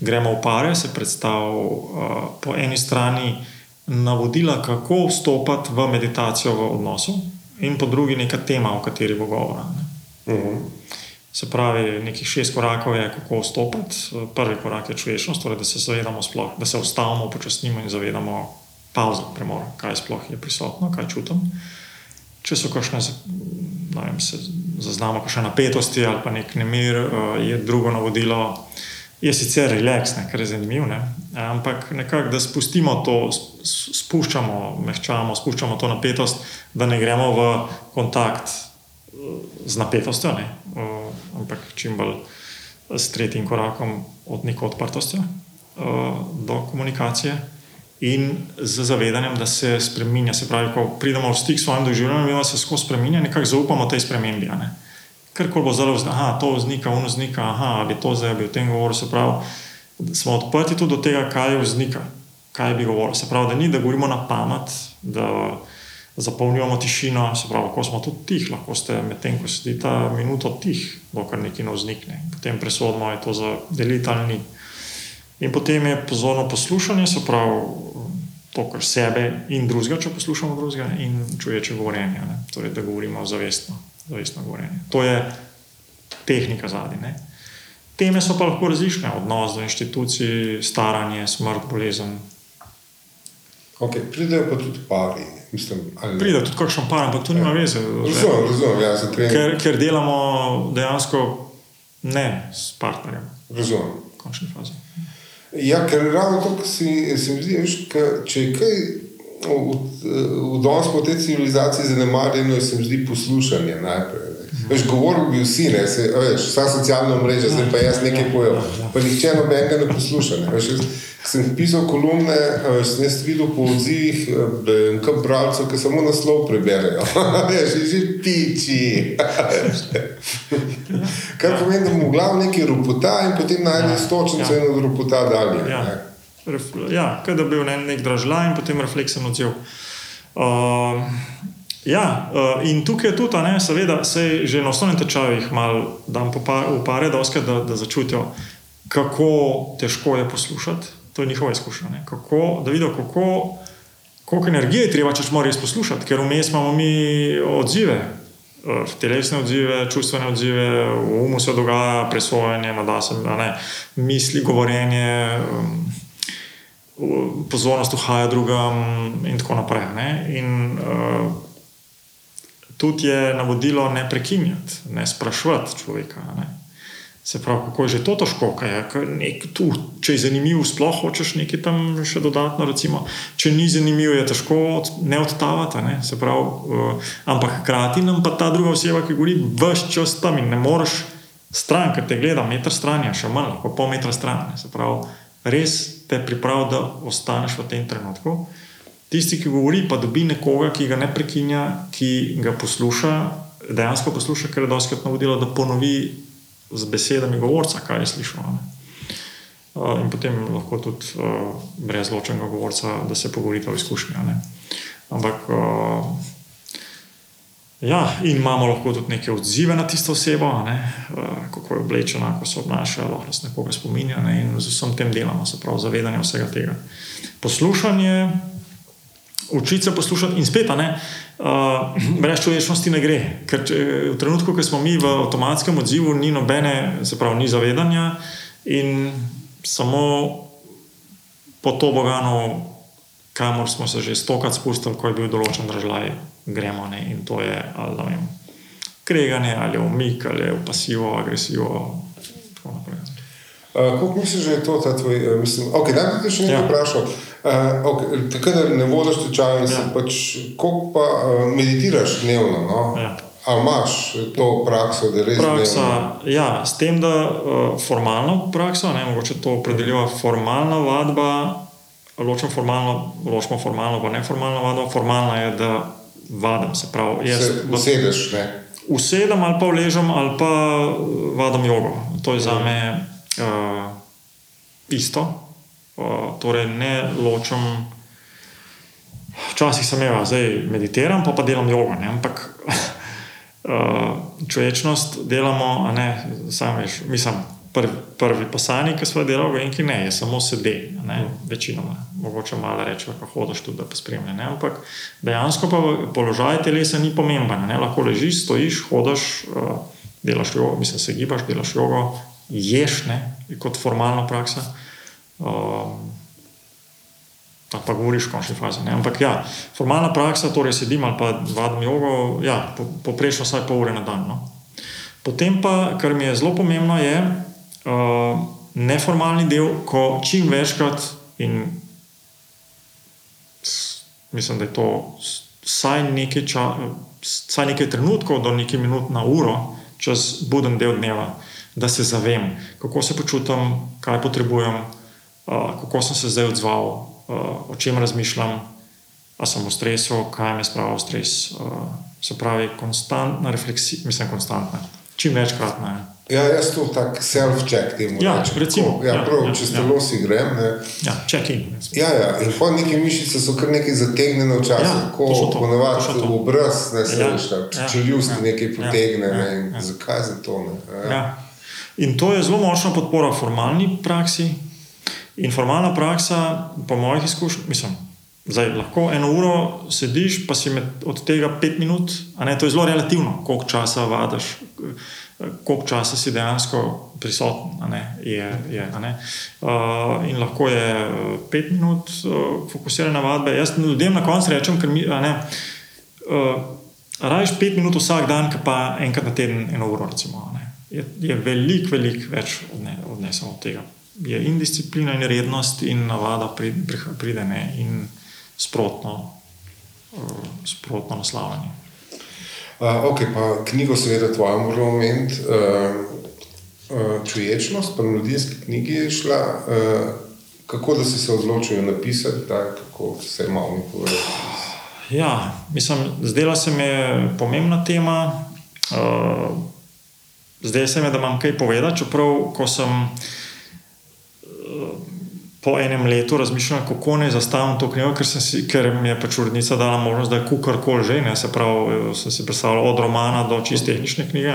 gremo v pare, se predstavlja uh, po eni strani navodila, kako vstopati v meditacijo v odnosu, in po drugi neka tema, o kateri bo govora. Ne? Uh -huh. Se pravi, nekih šest korakov je, kako vstopiti. Prvi korak je človečnost, torej, da se zavedamo, sploh, da se ustavimo, upočasnimo in zavedamo pauzo, premor, kaj sploh je prisotno, kaj čutim. Če so kakšne, ne vem, se zaznamo kakšne napetosti ali pa nek nemir, eh, je drugo navodilo. Je sicer relaks, ne, kar je zanimivo, ne, ampak nekako, da spustimo to, spuščamo, mehčamo, spuščamo to napetost, da ne gremo v kontakt z napetostjo, ne, ampak čim bolj s tretjim korakom od neko odprtostjo uh, do komunikacije in z zavedanjem, da se spremenja. Se pravi, ko pridemo v stik s svojim doživljanjem, da se skozi spremenja, nekako zaupamo tej spremembi. ne. Karkoli bo zelo vznika, aha, to vznika, ono vznika, aha, ali to zdaj bi o tem govoril, se pravi, smo odprti tudi do tega, kaj je vznika, kaj bi govoril. Se pravi, da ni, da govorimo na pamet, da zapolnjujemo tišino, se pravi, ko smo tudi tih, lahko ste medtem, ko sedite minuto tih, dokler nekaj ne vznikne. Potem presodimo, je to za deliti ali ni. In potem je pozorno poslušanje, se pravi, to, kar sebe in drugega, če poslušamo drugega, in čuječe govorjenje. Ne? Torej, da govorimo zavestno, zavestno govorjenje. To je tehnika zadnja. Teme so pa lahko različne, odnos do inštitucij, staranje, smrt, bolezen. Okay, pridejo pa tudi pari. Pride tudi kakšen par, ampak to nima ja. veze. Razumem, razumem. Ja, ker, ker delamo dejansko ne s partnerjem. Razumem. V končni fazi. Ja, ker ravno to, kar si, se mi zdi, veš, ka, če je kaj v, v danes po tej civilizaciji zanemarjeno, se mi zdi poslušanje najprej. Veš, govoril bi vsi, ne, se, veš, vsa socialna mreža, zdaj pa jaz nekaj pojem. Pa nihče nobenega ne posluša. Ne, veš, sem pisal kolumne, veš, sem jaz videl po odzivih, nekaj bralcev, ki samo naslov preberejo. veš, že piči. Kar pomeni, da mu v glavu nekaj ruputa in potem najde ja, stočnico ja. in od ruputa dalje. Ja, ja kaj da bi bil nek dražlaj in potem refleksen odziv. Uh, Ja, uh, in tukaj je tudi, ne, seveda, se že na osnovnih tečajih malo dam upare, da, da, da začutijo, kako težko je poslušati. To je njihova izkušnja. Kako, da vidijo, kako, koliko energije je treba, če smo res poslušati, ker vmes imamo mi odzive. Telesne odzive, čustvene odzive, v umu se dogaja presojanje, da se misli, govorjenje, pozornost uhaja drugam, in tako naprej. In, uh, tudi je navodilo ne prekinjati, ne sprašvati človeka. Ne. Se pravi, kako je že to težko, kaj je nek, tu, če je zanimiv, sploh hočeš nekaj tam še dodatno. Recimo. Če ni zanimiv, je težko od, ne odtavati. Ne. Pravi, uh, ampak hkrati nam pa ta druga oseba, ki govori, vse čas tam in ne moreš stran, ker te gleda, meter stran, še manj, lahko pol metra stran. Se pravi, res te pripravi, da ostaneš v tem trenutku. Tisti, ki govori, pa dobi nekoga, ki ga ne prekinja, ki ga posluša, dejansko posluša, ker je doskrat navodilo, da ponovi z besedami govorca, kaj je slišal. Ne? In potem lahko tudi uh, brez ločenega govorca, da se pogovorite o izkušnjah. Ampak, uh, ja, in imamo lahko tudi neke odzive na tisto osebo, ne? uh, kako je oblečena, kako se obnaša, lahko nas nekoga spominja ne? in z vsem tem delamo, se pravi, zavedanje vsega tega. Poslušanje učiti se poslušati in spet, ne, uh, brez človečnosti ne gre. Ker če, v trenutku, ko smo mi v avtomatskem odzivu, ni nobene, se pravi, ni zavedanja in samo po to bogano, kamor smo se že stokrat spustili, ko je bil določen držaj, gremo ne, in to je ali da vem. Kreganje ali umik ali pasivo, agresivo. Uh, kako misliš, da je to ta tvoj, uh, mislim, ok, da bi te še nekaj ja. vprašal. Uh, okay, tako da ne vodiš tečaja, ja. pač, koliko pa uh, meditiraš dnevno? No? Ja. Ali imaš to prakso, da res praksa, ja, s tem, da uh, formalno prakso, ne mogoče to opredeljuje formalna vadba, ločemo formalno, ločemo formalno, pa neformalno vadbo. Formalna je, da vadim, se pravi, jaz se usedeš. Usedem ali pa vležem ali pa vadim jogo. To je za me uh, isto torej ne ločem. Včasih sem imel, zdaj meditiram, pa pa delam jogo. Ne? Ampak človečnost delamo, ne, sam veš, mislim, prvi, prvi pasani, ki smo delali, in ki ne, je samo sedi, večinoma. Mogoče malo reči, da hodiš tudi, da pa spremljaš. Ampak dejansko pa položaj telesa ni pomemben. Ne? Lahko ležiš, stojiš, hodiš, delaš jogo, mislim, se gibaš, delaš jogo, ješ, ne? kot formalna praksa. Um, pa govoriš v končni fazi. Ne? Ampak ja, formalna praksa, torej sedim ali pa vadim jogo, ja, poprečno vsaj pol ure na dan. No? Potem pa, kar mi je zelo pomembno, je uh, neformalni del, ko čim večkrat in mislim, da je to vsaj nekaj, ča, vsaj nekaj trenutkov, do nekaj minut na uro, čez buden del dneva, da se zavem, kako se počutim, kaj potrebujem kako sem se zdaj odzval, uh, o čem razmišljam, ali sem v stresu, kaj me spravlja v stres. Uh, se pravi, konstantna refleksija, mislim, konstantna, čim večkrat. Ne. Ja, jaz to tako self-check temu ja, recimo. Ja, ja, prav, ja, če stalo ja. si grem. Ne. Ja, check-in. Ja, ja, in pa neke mišice so kar nekaj zategnjene včasih, ja, ko ponavadi v obraz, ne se veš, ja, če ljubsti ja, nekaj potegne. Ja, ne, ja, zakaj za to? Ja. Ja. In to je zelo močna podpora formalni praksi, In formalna praksa, po mojih izkušnjah, mislim, Zdaj, lahko eno uro sediš, pa si med, od tega pet minut, ne, to je zelo relativno, koliko časa vadiš, koliko časa si dejansko prisoten. Ne, je, je, uh, in lahko je pet minut uh, fokusirane vadbe. Jaz ljudem na koncu rečem, ker mi. Ne, uh, Rajš pet minut vsak dan, pa enkrat na teden, eno uro, recimo, je, je veliko, veliko več odnesel od tega. Je in disciplina, in rednost, in navada pride, ne, in sprotno, uh, sprotno naslavljanje. Uh, ok, pa knjigo, seveda, tvojo moramo omeniti. Uh, uh, čuječnost, pa mladinske knjige je šla. Uh, kako da si se odločil napisati, da kako se malo mi povedati? Ja, mislim, zdela se mi pomembna tema. Uh, zdaj se mi da imam kaj povedati, čeprav ko sem. Uh, po enem letu razmišljam, kako naj zastavim to knjigo, ker, si, ker mi je pač urednica dala možnost, da je kukar koli že. Ne, se pravi, sem si predstavljal od romana do čist tehnične knjige.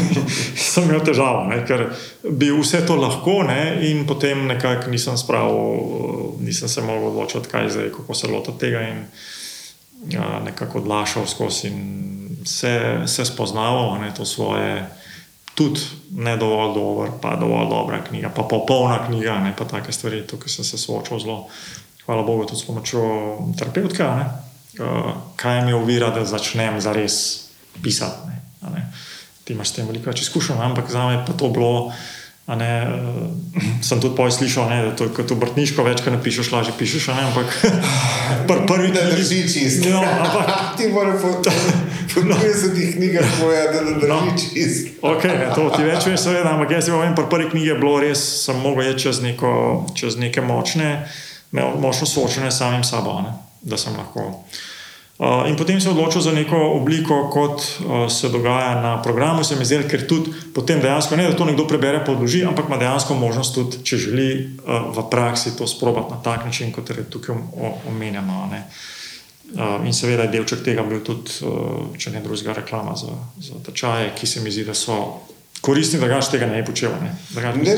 sem imel težavo, ne, ker bi vse to lahko ne, in potem nekako nisem spravil, nisem se mogel odločiti, kaj zdaj, kako se lotiti tega. In, ja, nekako odlašal skozi in se, se spoznaval, ne, to svoje tudi ne dovolj dober, pa dovolj dobra knjiga, pa popolna knjiga, ne pa take stvari, tukaj sem se soočal zelo, hvala Bogu, tudi s pomočjo terapeutka, uh, kaj mi ovira, da začnem zares pisati. Ne, ne. Ti imaš s tem veliko več izkušenj, ampak za me je pa to bilo. Ne, uh, sem tudi poj slišal, ne, da to, kot obrtniško več, kaj napišeš, lažje pišeš. Ne, ampak pr prvi ne drži čist. No, ampak ti moraš po, po no. 30 knjigah povedati, da ne drži no. čist. okay, ne, to ti več veš, seveda, ampak jaz vem, pr prvi knjige je bilo res, sem mogel iti čez, neko, čez neke močne, močno soočene s samim sabo, ne, da sem lahko. Uh, in potem se odločil za neko obliko, kot uh, se dogaja na programu. Se mi zdi, ker tudi potem dejansko ne da to nekdo prebere, podloži, ampak ima dejansko možnost tudi, če želi uh, v praksi to sprobati na tak način, kot je tukaj omenjeno. Uh, in seveda je delček tega bil tudi, če ne drugega, reklama za, za tečaje, ki se mi zdi, da so. Koristni, da gaš tega ne bi počel. Ne, ne, ne.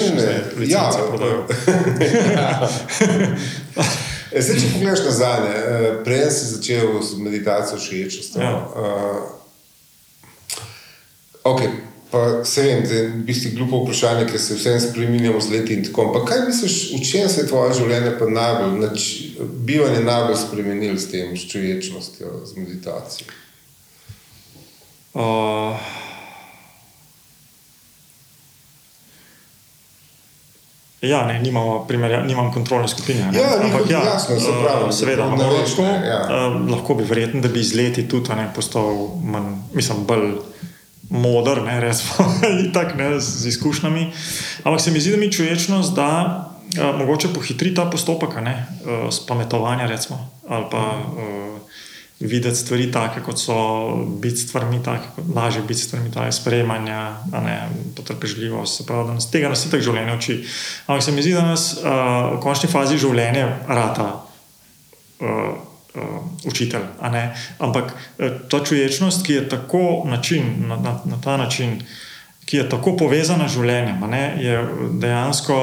ne. Ja, E, zdaj, če pogledaš nazaj, eh, prej si začel z meditacijo všečnosti. Ja. Uh, okay. Pa se vem, da je v bistvu glupo vprašanje, ker se vsem spremenjamo z leti in tako. Pa kaj misliš, v čem se je tvoje življenje pa najbolj, nač, bivanje najbolj spremenilo s tem, s čuječnostjo, z meditacijo? Uh, Ja, ne, nimamo primerja, nimam kontrolne skupine. Ja, Ampak, ja, jasno, se pravi, seveda, ne lahko, ja. uh, lahko bi verjetno, da bi iz leti tudi ne, postal manj, mislim, bolj moder, ne, resmo, tak, ne, z izkušnjami. Ampak se mi zdi, da mi čuječnost, da uh, mogoče pohitri ta postopek, ne, uh, spametovanja, recimo, ali pa. Uh, videti stvari tako, kot so, biti stvarmi tako, lažje biti stvarmi tako, sprejemanja, potrpežljivost. Se pravi, da nas tega nas tako življenje uči. Ampak se mi zdi, da nas uh, v končni fazi življenja rata. Uh, Uh, učitelj. Ampak ta čuječnost, ki je tako način, na, na, na ta način, ki je tako povezana z življenjem, je dejansko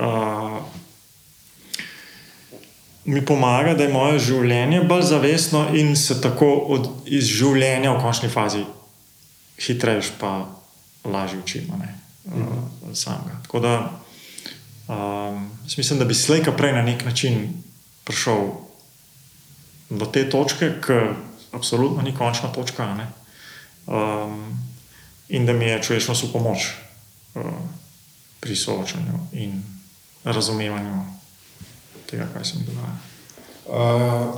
uh, mi pomaga, da je moje življenje bolj zavestno in se tako od, iz življenja v končni fazi hitreje, pa lažje učimo. Uh, Tako da um, mislim, da bi slejka prej na nek način prišel do te točke, ki absolutno ni končna točka. Um, in da mi je človeškost v pomoč uh, pri soočanju in razumevanju tega, kaj se mi dogaja. Uh,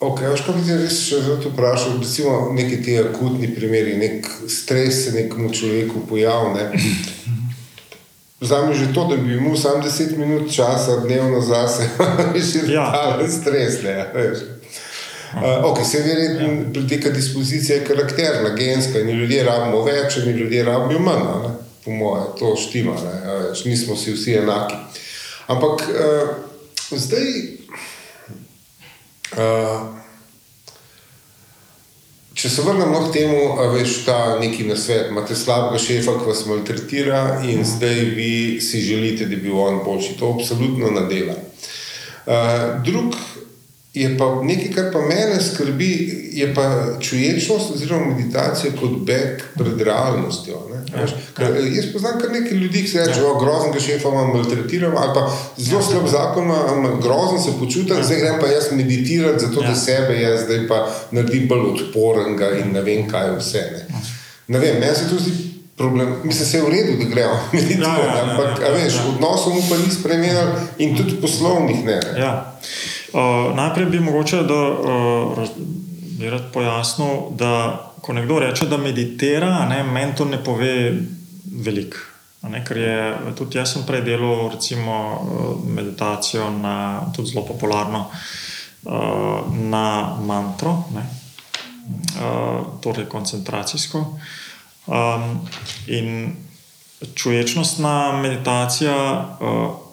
ok, veš, kaj bi ti res še zelo vprašal? Recimo neki ti akutni primeri, nek stres se nekomu človeku pojavlja. Vzamem že to, da bi imel samo 10 minut časa dnevno zase, že ja. ta stres. Ne, Uh, okay, se verjetno ja. teka dispozicija karakterna, genska, in ljudje rabimo več, in ljudje rabijo manj, ne? po mojem, to štima, ne? nismo si vsi enaki. Ampak uh, Zdaj, uh, če se vrnemo k temu, da veš ta neki na svet, imate slabega šefa, ki vas maltretira in mm. zdaj vi si želite, da bi bil on boljši. To absolutno nadela. Uh, drug je pa nekaj, kar pa mene skrbi, je pa čuječnost oziroma meditacija kot beg pred realnostjo. Ja, ja. Jaz poznam kar nekaj ljudi, ki se reče, ja. grozen, ki šefa imam maltretiral, ali pa zelo slab ja. zakon, grozen se počutim, ja. zdaj grem pa jaz meditirati, zato ja. da sebe jaz zdaj pa naredim bolj odporenga in ne vem, kaj vse. Ne, ne vem, meni se to zdi. Problem. Mislim, da je v redu, da gremo meditirati, ja, ja, ja, ampak ja, ja, ja. odnosov mu pa ni spremenil in tudi poslovnih ne. ne. Ja. Uh, najprej bi mogoče da, uh, pojasnil, da ko nekdo reče, da meditira, ne, meni to ne pove veliko. Ker je tudi jaz sem prej delal recimo, uh, meditacijo na tudi zelo popularno uh, na mantro, ne, uh, torej koncentracijsko. Um, in čuječnostna meditacija. Uh,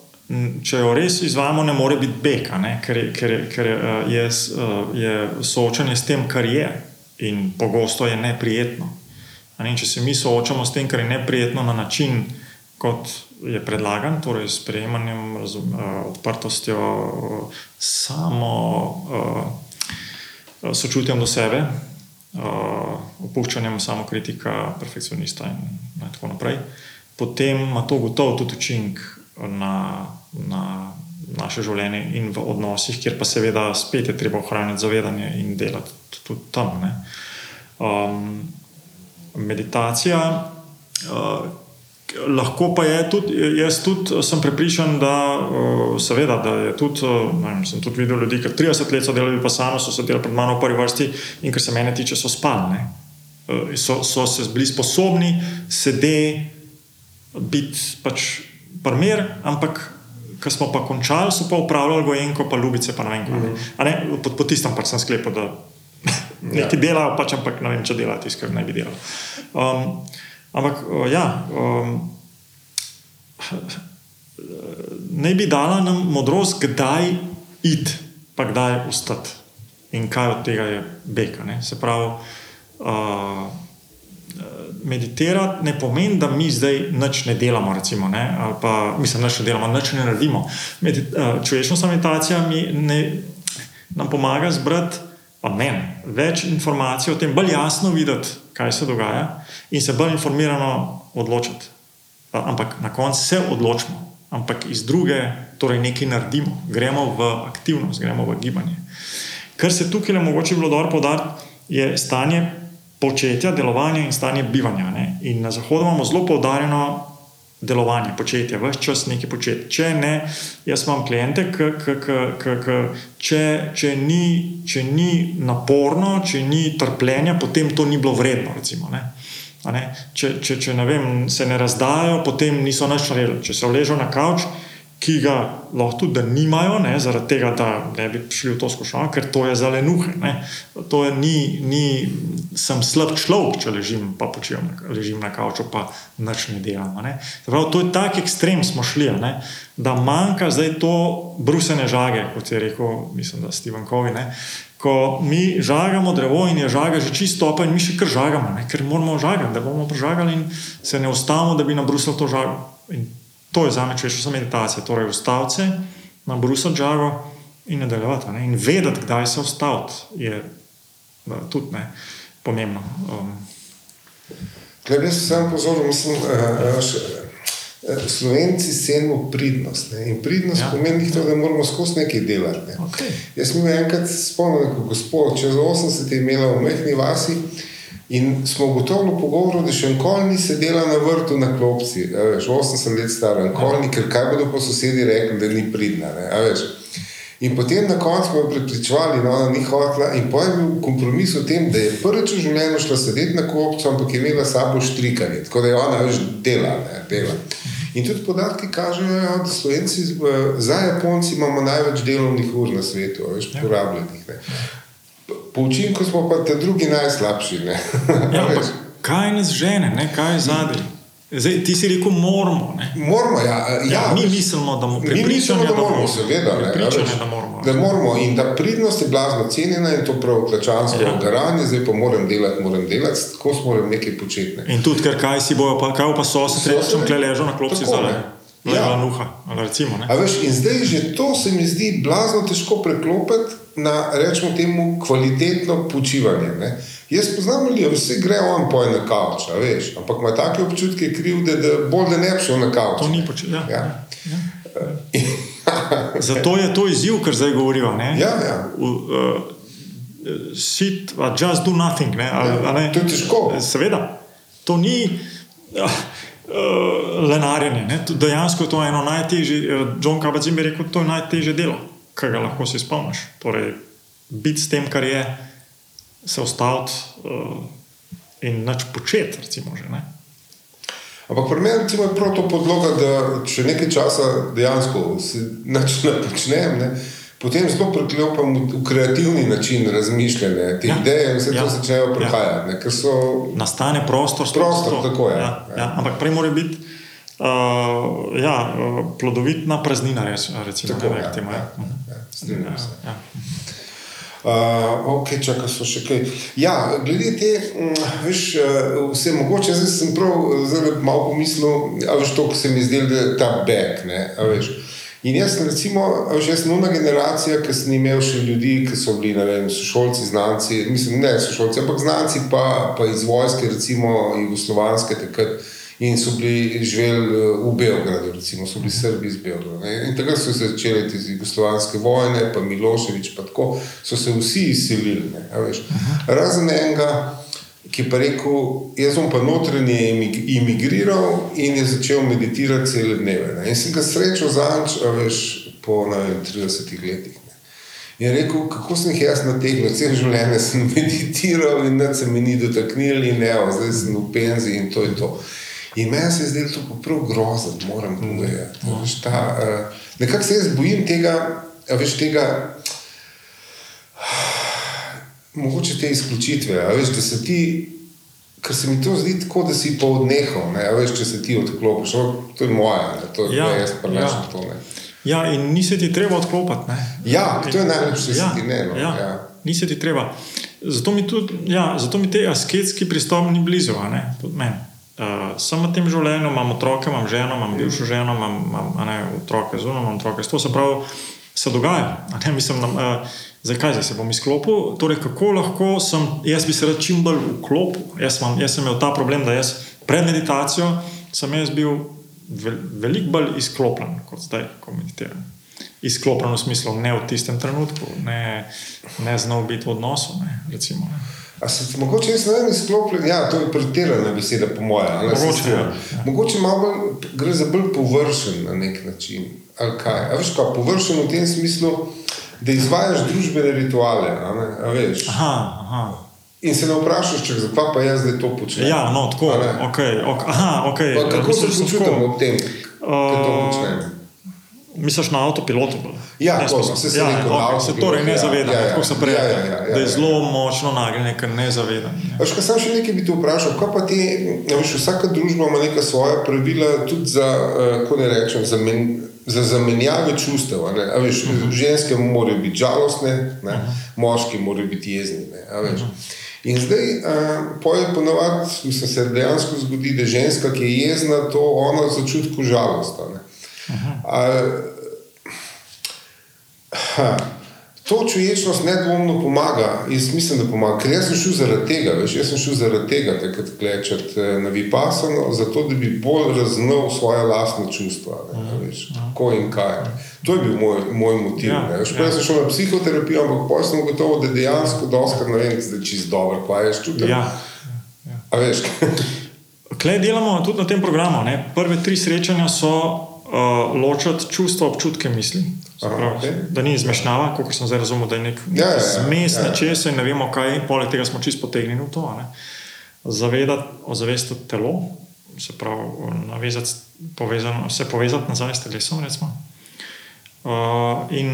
če jo res izvajamo, ne more biti beka, ne? ker, ker, ker je, uh, je soočanje s tem, kar je in pogosto je neprijetno. Ne? Če se mi soočamo s tem, kar je neprijetno na način, kot je predlagan, torej s prejemanjem, uh, odprtostjo, samo sočutjem do sebe, opuščanjem samokritika, perfekcionista in, in tako naprej, potem ima to gotovo tudi učinek na, na naše življenje in v odnosih, kjer pa seveda spet je treba ohraniti zavedanje in delati tudi tam. Um, meditacija. Uh, Lahko pa je tudi, jaz tudi sem prepričan, da, uh, seveda, da je tudi, uh, vem, sem tudi videl ljudi, ki 30 let so delali, pa sami so se delali pred mano v prvi vrsti in kar se mene tiče, so spali. Uh, so, so se bili sposobni sedeti, biti pač primer, ampak ko smo pa končali, so pa upravljali gojenko, pa ljubice, pa ne vem, kaj. Mm -hmm. po, po tistem pač sem sklepal, da nekaj ja. delajo, pač ampak ne vem, če delajo tisto, kar ne bi delali. Um, ampak ja. Um, Ne bi dala nam modrost, kdaj id, pa kdaj ustati in kaj od tega je beka. Se pravi, uh, meditirati ne pomeni, da mi zdaj nič ne delamo, recimo, ne? ali pa mislim, da nič ne delamo, nič ne naredimo. Eh, Človeška meditacija mi ne, nam pomaga zbrati, pa meni, več informacij o tem, bolj jasno videti, kaj se dogaja in se bolj informirano odločiti. Ampak na koncu se odločimo, ampak iz druge, torej nekaj naredimo, gremo v aktivnost, gremo v gibanje. Kar se tukaj le mogoče bilo dobro podariti, je stanje početja, delovanja in stanje bivanja. Ne? In na zahodu imamo zelo poudarjeno delovanje, početje, vse čas nekaj početi. Če ne, jaz imam klijente, če, če, če ni naporno, če ni trpljenja, potem to ni bilo vredno. Recimo, ne? Ne? Če, če, če ne vem, se ne razdajo, potem niso nič naredili. Če se vležejo na kavč, ki ga lahko tudi nimajo, ne, zaradi tega, da ne bi šli v to skušanje, ker to je za lenuhe. Ne. To je ni, ni, sem slab človek, če ležim, pa počijem, ležim na kavču, pa nič ne delam. Ne. Prav, to je tak ekstrem, smo šli, ne, da manjka zdaj to brusene žage, kot je rekel, mislim, da Steven Covey. Ne. Ko mi žagamo drevo in je žaga že čisto opa, in mi še kar žagamo, ne, ker moramo žagati, da bomo žagali in se ne ustavimo, da bi nam brusili to žago. In To je za me češča meditacija, torej ustaviti se, na bruso džago in nadaljevati. Ne? In vedeti, kdaj se ustaviti, je tudi ne, pomembno. Um. Glede se sam pozoril, mislim, da uh, slovenci cenimo pridnost. Ne? In pridnost ja. pomeni to, da moramo skozi nekaj delati. Ne? Okay. Jaz sem enkrat spomnil, kako gospod, čez 80 je imela v mehni vasi. In smo gotovo v pogovoru, da še nikoli ni sedela na vrtu na klopci, že 80 let stara, nikoli, ker kaj bodo po sosedi rekli, da ni pridna. In potem na koncu smo jo prepričevali, da no, ona ni hotela. In pojem je bil kompromis v tem, da je prvič v življenju šla sedeti na klopcu, ampak je imela sabo štrikanje, tako da je ona več dela. Ne, dela. In tudi podatki kažejo, ja, da Slovenci, za Japonci imamo največ delovnih ur na svetu, več ja. porabljenih. Po učinku smo pa te drugi najslabši. ja, kaj nas žene, ne? kaj je zadnji? Zdaj, ti si rekel, moramo. Moramo, ja. ja, ja mi mislimo, da, mi mislimo, da moramo. Seveda, ne, da moramo. Da moramo in da pridnost je blazno cenjena in to prav plačansko ja. garanje, zdaj pa moram delati, moram delati, tako smo morali nekaj početi. Ne. In tudi, ker kaj si bojo, pa, kaj pa so se srečali, če ležo na klopci zale. Leva nuha. Recimo, A veš, in zdaj že to se mi zdi blazno težko preklopiti na, rečemo temu, kvalitetno počivanje. Ne? Jaz poznam ljudi, vsi grejo on poje na kavč, a veš, ampak ima take občutke krivde, da bolj da ne bi šel na kavč. To ni počelo. Ja. Ja. Zato je to izziv, kar zdaj govorijo. ne. Ja, ja. V, uh, sit, a just do nothing. Ne, ali, Ja, a ne. to je težko. Seveda, to ni uh, lenarjenje. Ne. Dejansko je to eno najtežje. Uh, John Kabat-Zinn bi rekel, to je najtežje delo, kar ga lahko si spomniš. Torej, biti s tem, kar je, se ostaviti uh, in nič početi. Recimo, že, ne. Ampak pri meni je prav to podloga, da če nekaj časa dejansko nič ne počnem, ne, potem zelo preklopam v, kreativni način razmišljanja. Te Ja. ja. ideje in vse ja. Ja. to začnejo Ja. prihajati, ja. ker so nastane prostor, Prostor, to. tako je, Ja, ja. ja. Ampak prej mora biti uh, ja, uh, plodovitna praznina, recimo, tako. ne, Ja, temu, ja, ja. ja, strinjam se. Ja. Uh, ok, čakaj, so še kaj. Ja, glede te, mm, veš, uh, vse mogoče, zdaj sem prav zelo malo pomislil, a veš to, ko se mi zdel, da je ta back, ne, a veš. In jaz recimo, jaz sem nuna generacija, ki sem imel še ljudi, ki so bili, ne vem, sošolci, znanci, mislim, ne sošolci, ampak znanci pa, pa iz vojske, recimo jugoslovanske takrat. In so bili živeli eh, v Beogradu, recimo, so bili Srbi iz Beograda. Ne? In takrat so se začele te jugoslovanske vojne, pa Miloševič, pa tako, so se vsi izselili. ne, a veš. Razen enega, ki je pa rekel, jaz bom pa notranje imig- imigriral in je začel meditirati cele dneve. Ne? In sem ga srečal zanč, a veš, po vem, 30 letih. Ne? In je rekel, kako sem jih jaz nategnil, vse življenje sem meditiral in nič se mi ni dotaknil, in ne, zdaj sem v penzi in to je to. In meni se je zdelo to pa prav grozno, moram povedati. Mm. Uh, Nekako se jaz bojim tega, veš, tega, mogoče te izključitve, veš, da se ti. Ker se mi to zdi tako, da si pa odnehal, ne, veš, če se ti odklopiš. To je moja, ne, to je Ja, ja, jaz pa ja. rečem to. Ne. ja, in ni se ti treba odklopiti. Ne? Ja, to je In- najlepše, da se ti ne, no, Ja, ja. Ni se ti treba. Zato mi, tudi, ja, zato mi te asketski pristop ni blizu, ne, tudi meni. Uh, sem v tem življenju, imam otroke, imam ženo, imam bivšo ženo, imam, imam ne, otroke zunaj, imam otroke. To se pravi, se dogaja. Ne, mislim, nam, uh, zakaj zdaj se bom izklopil? Torej, kako lahko sem, jaz bi se rad čim bolj vklopil. Jaz, imam, jaz sem imel ta problem, da jaz pred meditacijo sem jaz bil vel, veliko bolj izklopljen kot zdaj, ko meditiram. Izklopljen v smislu, ne v tistem trenutku, ne, ne znal biti v odnosu. Ne, recimo, ne. A se mogoče jaz ne vem, izklopljen? Ja, to je pretirana beseda, po mojem. Mogoče, ja. Mogoče malo bolj, gre za bolj površen na nek način. Ali kaj? A veš, kaj, površen v tem smislu, da izvajaš družbene rituale. A ne? A veš? Aha, aha. In se ne vprašaš, če zakaj pa jaz zdaj to počnem. Ja, no, tako. Okay, ok, aha, okay. Pa kako se počutim ob tem, ko to Uh, počnem? Misliš na avtopilotu? bolj? Ja, Ne, tako, smisel- saj se ja, rekel, okay, se torej ne ja, zaveda, ja, ja. kako se prej Ja, ja, ja, ja, Da je ja. zelo močno nagnjen, ker ne zavedam. Ja. Veš, kaj sem še nekaj bi te vprašal, kaj pa ti, ja, veš, vsaka družba ima neka svoja pravila tudi za, eh, kako ne rečem, za, men, za zamenjave čustev. a ne. A Veš, uh -huh. Ženske morajo biti žalostne, ne, uh -huh. moški morajo biti jezni. Ne, a veš. In zdaj, uh, poje ponovadi, mislim, se dejansko zgodi, da ženska, ki je jezna, to ona začuti kot žalost. a ne. A, Ha, to čuječnost nedvomno pomaga, jaz mislim, da pomaga. Ker jaz sem šel zaradi tega, veš, jaz sem šel zaradi tega, takrat klečati eh, na Vipasano, zato da bi bolj razumel svoje lastne čustva, ne, veš, kako in kaj. To je bil moj, moj motiv. Ja, Ja, veš, ja. ja. Jaz sem šel na psihoterapijo, ampak potem sem gotovo, da dejansko doskrat ne vem, da je čist dobro, kaj jaz čutim. Ja. A veš, Klej delamo tudi na tem programu. Ne? Prve tri srečanja so uh, ločiti čustva, občutke, misli. Aha, okej. Da ni izmešnjava, kot sem zdaj razumel, da je nek Ja, ja, zmes ja, ja. nečesa in ne vemo kaj, poleg tega smo čisto potegnjeni v to. Zavedati, ozavestiti telo, se pravi, navezati, povezano, se povezati nazaj s telesom. Recimo. Uh, in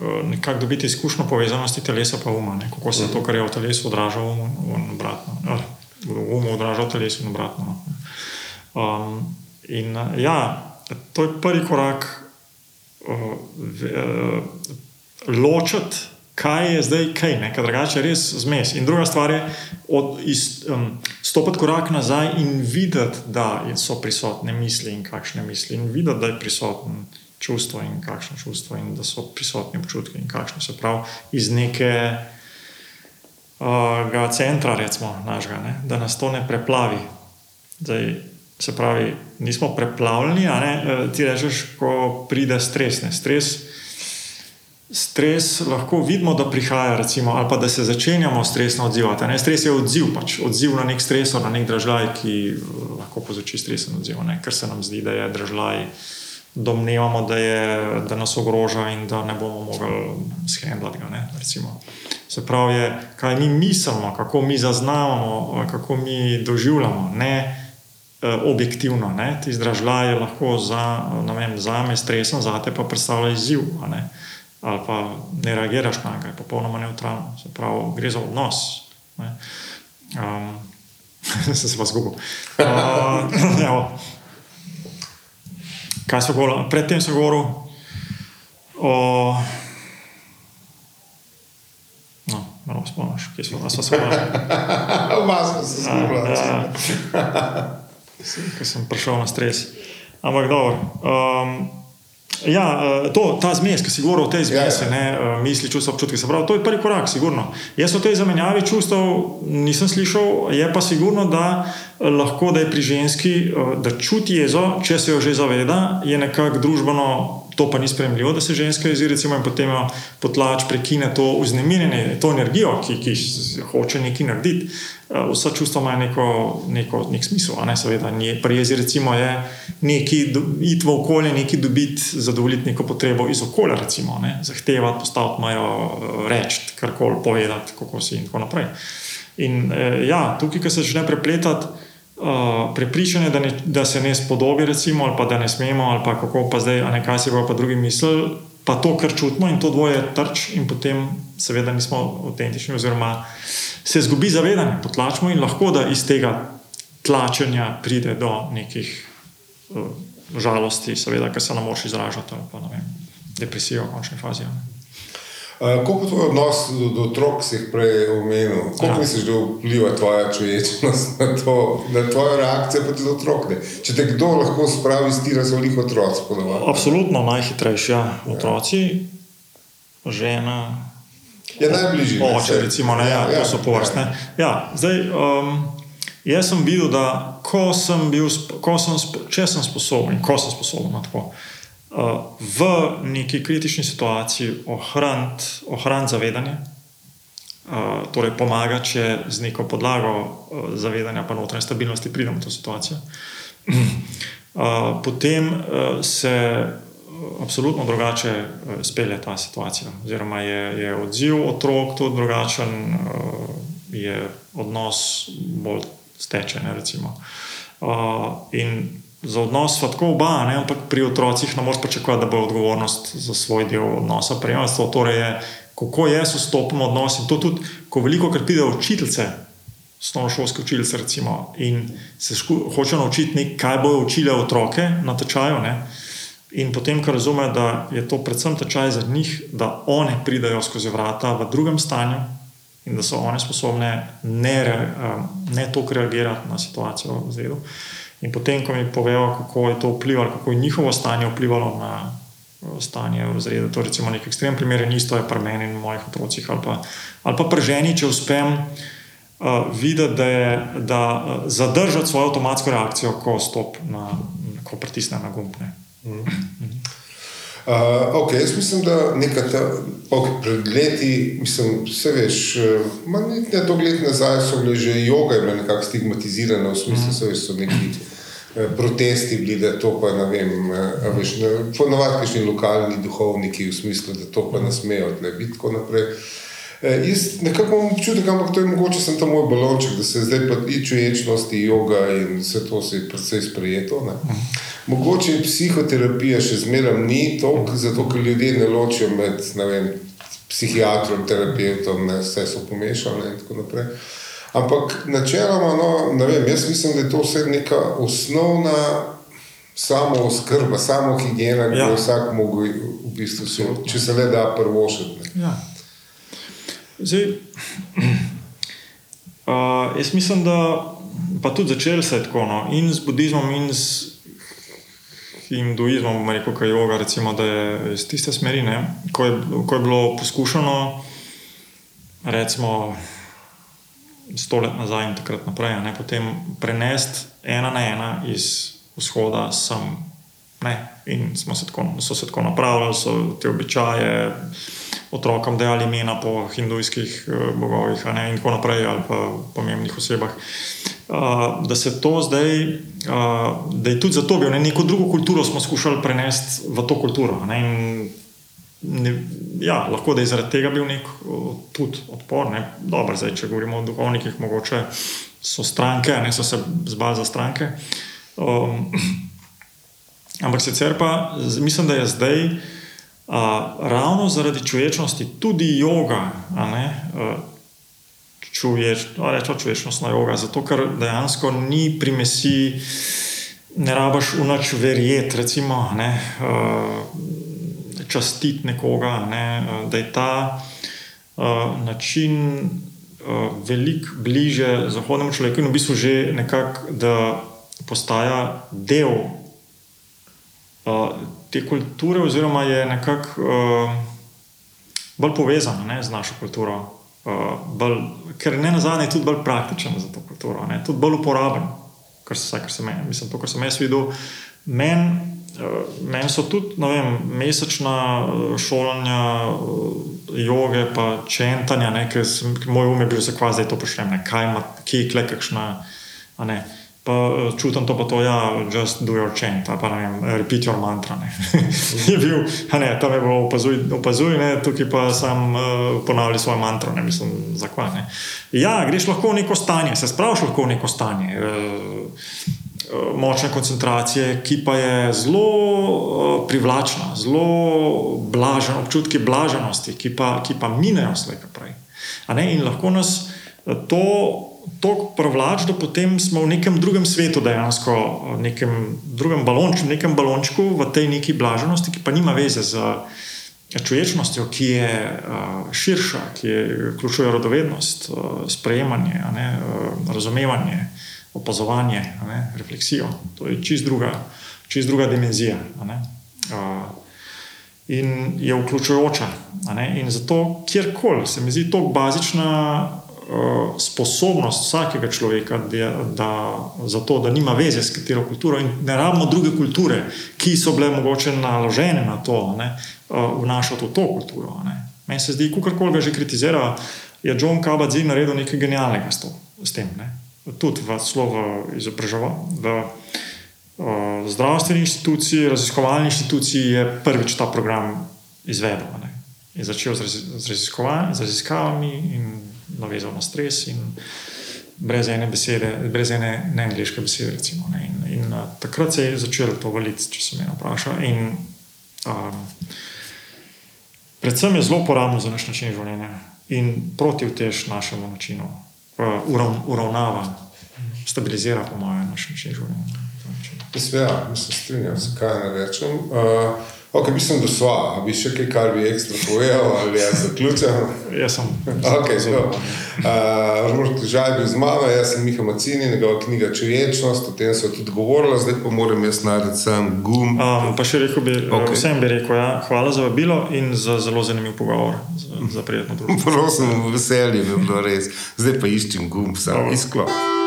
uh, nekako dobiti izkušnjo povezanosti telesa pa uma, ne? kako se to, kar je v telesu, odraža v umu in obratno. Uh, v umu odraža v telesu in obratno. no. Um, in uh, ja, to je prvi korak, uh, uh, ločiti, kaj je zdaj kaj, ne? ker drugače je res zmes. In druga stvar je od, iz, um, stopiti korak nazaj in videti, da so prisotne misli in kakšne misli, in videti, da je prisoten čustvo in kakšno čustvo, in da so prisotni občutki in kakšno se pravi iz neke. Uh, centra, recimo, našega, ne? da nas to ne preplavi. Zdaj, se pravi, nismo preplavljeni. E, ti rečeš, ko pride stres. Ne? Stres, stres lahko vidimo, da prihaja, recimo, ali pa da se začenjamo stresno odzivati. Ne? Stres je odziv, pač odziv na nek stres, na nek držaj, ki lahko povzroči stresen odziv, ne? ker se nam zdi, da je držaj. Domnevamo, da, je, da nas ogroža in da ne bomo mogli skendati. Se pravi, kaj mi mislimo, kako mi zaznavamo, kako mi doživljamo. Ne, objektivno. Ne? Ti zdržljaji lahko za, vem, za me stresen, za te pa predstavlja izziv. Ali pa ne reagiraš na njega, je popolnoma neutralno. Se pravi, gre za odnos. Um, se se pa zgubil. Uh, kaj so govorili? Predtem so govorili o. No, malo spomniš, kje so nas osvojili. Vas se spomniš ki sem prišel na stres. Ampak dobro. Um, ja, eh, to, ta zmes, ki si govoril o tej zmesi, ja, ja. Eh, misli, čustva, občutki, se pravi, to je prvi korak, sigurno. Jaz o tej zamenjavi čustev nisem slišal, je pa sigurno, da eh, lahko da je pri ženski, da čuti jezo, če se jo že zaveda, je nekako družbeno to pa ni sprejemljivo, da se ženska jezira in potem potlač prekine to vznemirjenje, to energijo, ki, ki hoče nekaj narediti. Eh, vsa čustva imajo neko, neko, nek smisel, ne seveda. Pri jezi recimo je nekaj, iti v okolje, nekaj dobiti, zadovoljiti neko potrebo iz okolja, recimo, ne? zahtevati, postaviti majo, eh, reči, karkoli povedati, kako si in tako naprej. In eh, ja, tukaj, ki se začne prepletati. Uh, prepričanje, da, da se ne spodobi, recimo, ali pa da ne smemo, ali pa kako pa zdaj, a ne kaj se bo pa drugi mislili, pa to, kar čutimo in to dvoje trč, in potem seveda nismo avtentični, oziroma se zgubi zavedanje, potlačimo in lahko da iz tega tlačenja pride do nekih uh, žalosti, seveda, ker se nam moč izražati, ali pa ne vem, depresijo v končni fazi. Ne. Kako je tvoj odnos do, do otrok, si jih prej omenil? Kako ja. misliš, da vpliva tvoja čuječnost na, to, na tvojo reakcijo proti otrokom? Če te kdo lahko spravi s ti razvolih otroc? Absolutno najhitrejši ja. otroci, žena. Je ja, najbližji. Oče, recimo, ne, ja, ja, to so povrstne. Ja. Ja, zdaj, um, jaz sem videl, da ko sem bil, ko sem, če sem sposoben, ko sem sposoben na tako v neki kritični situaciji ohraniti ohran zavedanje, torej pomagati, če z neko podlago zavedanja, pa notranje stabilnosti pridemo v to situacijo. Potem se absolutno drugače spelje ta situacija, oziroma je, je odziv otrok tudi drugačen, je odnos bolj stečen. In za odnos sva tako oba, ne? ampak pri otrocih ne moreš pričakovati, da bo odgovornost za svoj del odnosa prejemstvo. Torej, je, kako jaz vstopim v odnos in to tudi, ko veliko krat pride učiteljice, osnovnošolske učiteljice, recimo, in se hoče naučiti, nek, kaj bojo učile otroke na tečaju. Ne? In potem, ko razume, da je to predvsem tečaj za njih, da one pridajo skozi vrata v drugem stanju in da so one sposobne ne, ne toliko reagirati na situacijo v zredu. In potem, ko mi povejo, kako je to vplivalo, kako je njihovo stanje vplivalo na eh, stanje v razredu, to recimo nek ekstrem primer, in isto je pri meni in mojih otrocih, ali pa, ali pa pri ženi, če uspem uh, videti, da je da uh, zadržati svojo avtomatsko reakcijo, ko stop na, ko pritisne na gumb. Mm -hmm. Uh, okay, jaz mislim, da nekaj okay, pred leti, mislim, vse veš, malo ne to let nazaj, so bile že joge, bile nekako stigmatizirane, v smislu, da mm so neki. Eh, protesti bili, da to pa ne vem, eh, veš, ponovadi kakšni lokalni duhovniki v smislu, da to pa ne smejo biti tako naprej. E, jaz nekako imam občutek, ampak to je mogoče sem tam moj balonček, da se zdaj pa ti čuječnosti, yoga in vse to se je predvsej sprejeto. Ne. Mogoče psihoterapija še zmeraj ni toliko, zato ker ljudje ne ločijo med vem, psihiatrom, terapeutom, ne, vse so pomešane in tako naprej. Ampak načeloma, no, vem, jaz mislim, da je to vse neka osnovna samo oskrba, samo higiena, ki ja. jo vsak lahko v bistvu si, če se le da prvo še. Ja. Zdaj, uh, jaz mislim, da pa tudi začeli se tako, no, in z budizmom, in z hinduizmom, bomo rekel, kaj joga, recimo, da je iz tiste smeri, ne, ko, je, ko je bilo poskušano, recimo, sto let nazaj in takrat naprej, ne, potem prenesti ena na ena iz vzhoda sem. Ne, in se tako, so se tako napravili, so te običaje otrokom dajali imena po hindujskih uh, bogovih, ne, in tako naprej, ali pa pomembnih osebah. Uh, da se to zdaj, uh, da je tudi zato, da ne, neko drugo kulturo smo skušali prenesti v to kulturo. Ne, ne, ja, lahko da je zaradi tega bil nek tudi odpor. Ne. Dobro, zdaj, če govorimo o duhovnikih, mogoče so stranke, ne so se zbali za stranke. Um, ampak sicer pa mislim, da je zdaj uh, ravno zaradi človečnosti tudi yoga. Rečemo človečnostna yoga, zato ker dejansko ni primesi, ne rabaš v noč verjeti, recimo, ne, častiti nekoga, ne, da je ta način veliko bliže zahodnemu človeku in v bistvu že nekako, da postaja del te kulture, oziroma je nekako uh, bolj povezana ne, z našo kulturo, uh, bolj, ker ne na zadnje je tudi bolj praktičen za to kulturo, ne, tudi bolj uporaben, kar se, kar se meni, mislim, to, kar sem jaz videl. Meni men so tudi vem, mesečna šolanja, joge, pa čentanja, ker moj um je bil zakvaz, da je to počnem, kaj ima, kje je kle kakšna. Ne, pa eh, čutim to, pa to, ja, just do your chant, pa ne vem, repeat your mantra. je bil, ne, tam je bilo opazuj, opazuj ne, tukaj pa sam uh, ponavljal svoj mantra, ne mislim, zakvaj. Ne. Ja, greš lahko v neko stanje, se spraviš lahko v neko stanje. Uh, Močne koncentracije, ki pa je zelo privlačna, zelo blažena, občutki blaženosti, ki pa, ki pa minejo slejka prej. In lahko nas to tako privlač, da potem smo v nekem drugem svetu, dejansko v nekem drugem balončku, nekem balončku, v tej neki blaženosti, ki pa nima veze z človečnostjo, ki je uh, širša, ki je, vključuje rodovednost, uh, sprejemanje, ne, uh, razumevanje, opazovanje, ne, refleksijo. To je čist druga, čist druga dimenzija. Uh, in je vključujoča. In zato, kjerkoli se mi zdi to bazična sposobnost vsakega človeka, da, da, zato, da nima veze s katero kulturo in ne rabimo druge kulture, ki so bile mogoče naložene na to, ne, uh, vnašati v to kulturo. Meni se zdi, kako koli ga že kritizira, je John Kabat-Zinn naredil nekaj genialnega s, to, s tem. Ne. Tudi v slovo izobraževanja. V uh, zdravstveni inštituciji, raziskovalni inštituciji je prvič ta program izvedel. Ne. Je začel z, raz, z raziskavami in navezal na stres in brez ene besede, brez ene neangliške besede. Recimo, ne. In, in uh, takrat se je začelo to valiti, če se me vpraša. In, um, predvsem je zelo uporabno za naš način življenja in proti vtež našemu načinu, uh, urav, uravnava, stabilizira, po mojem, naš način življenja. Ja, se strinjam, zakaj ne rečem. Uh, Ok, mislim, da so. A bi še kaj, kar bi ekstra povedal, ali je zaključen? jaz sem. Okay, zelo. Možno težave bil z mano, jaz sem Miha Macini, njegova knjiga Čuječnost, o tem so tudi govorila, zdaj pa moram jaz najti sam gum. Um, pa še rekel bi, okay. vsem bi rekel, ja, hvala za vabilo in za zelo zanimiv pogovor, za, za prijetno družbo. Prosim, veselje bi bilo res. Zdaj pa iščem gum, sam okay. izklop.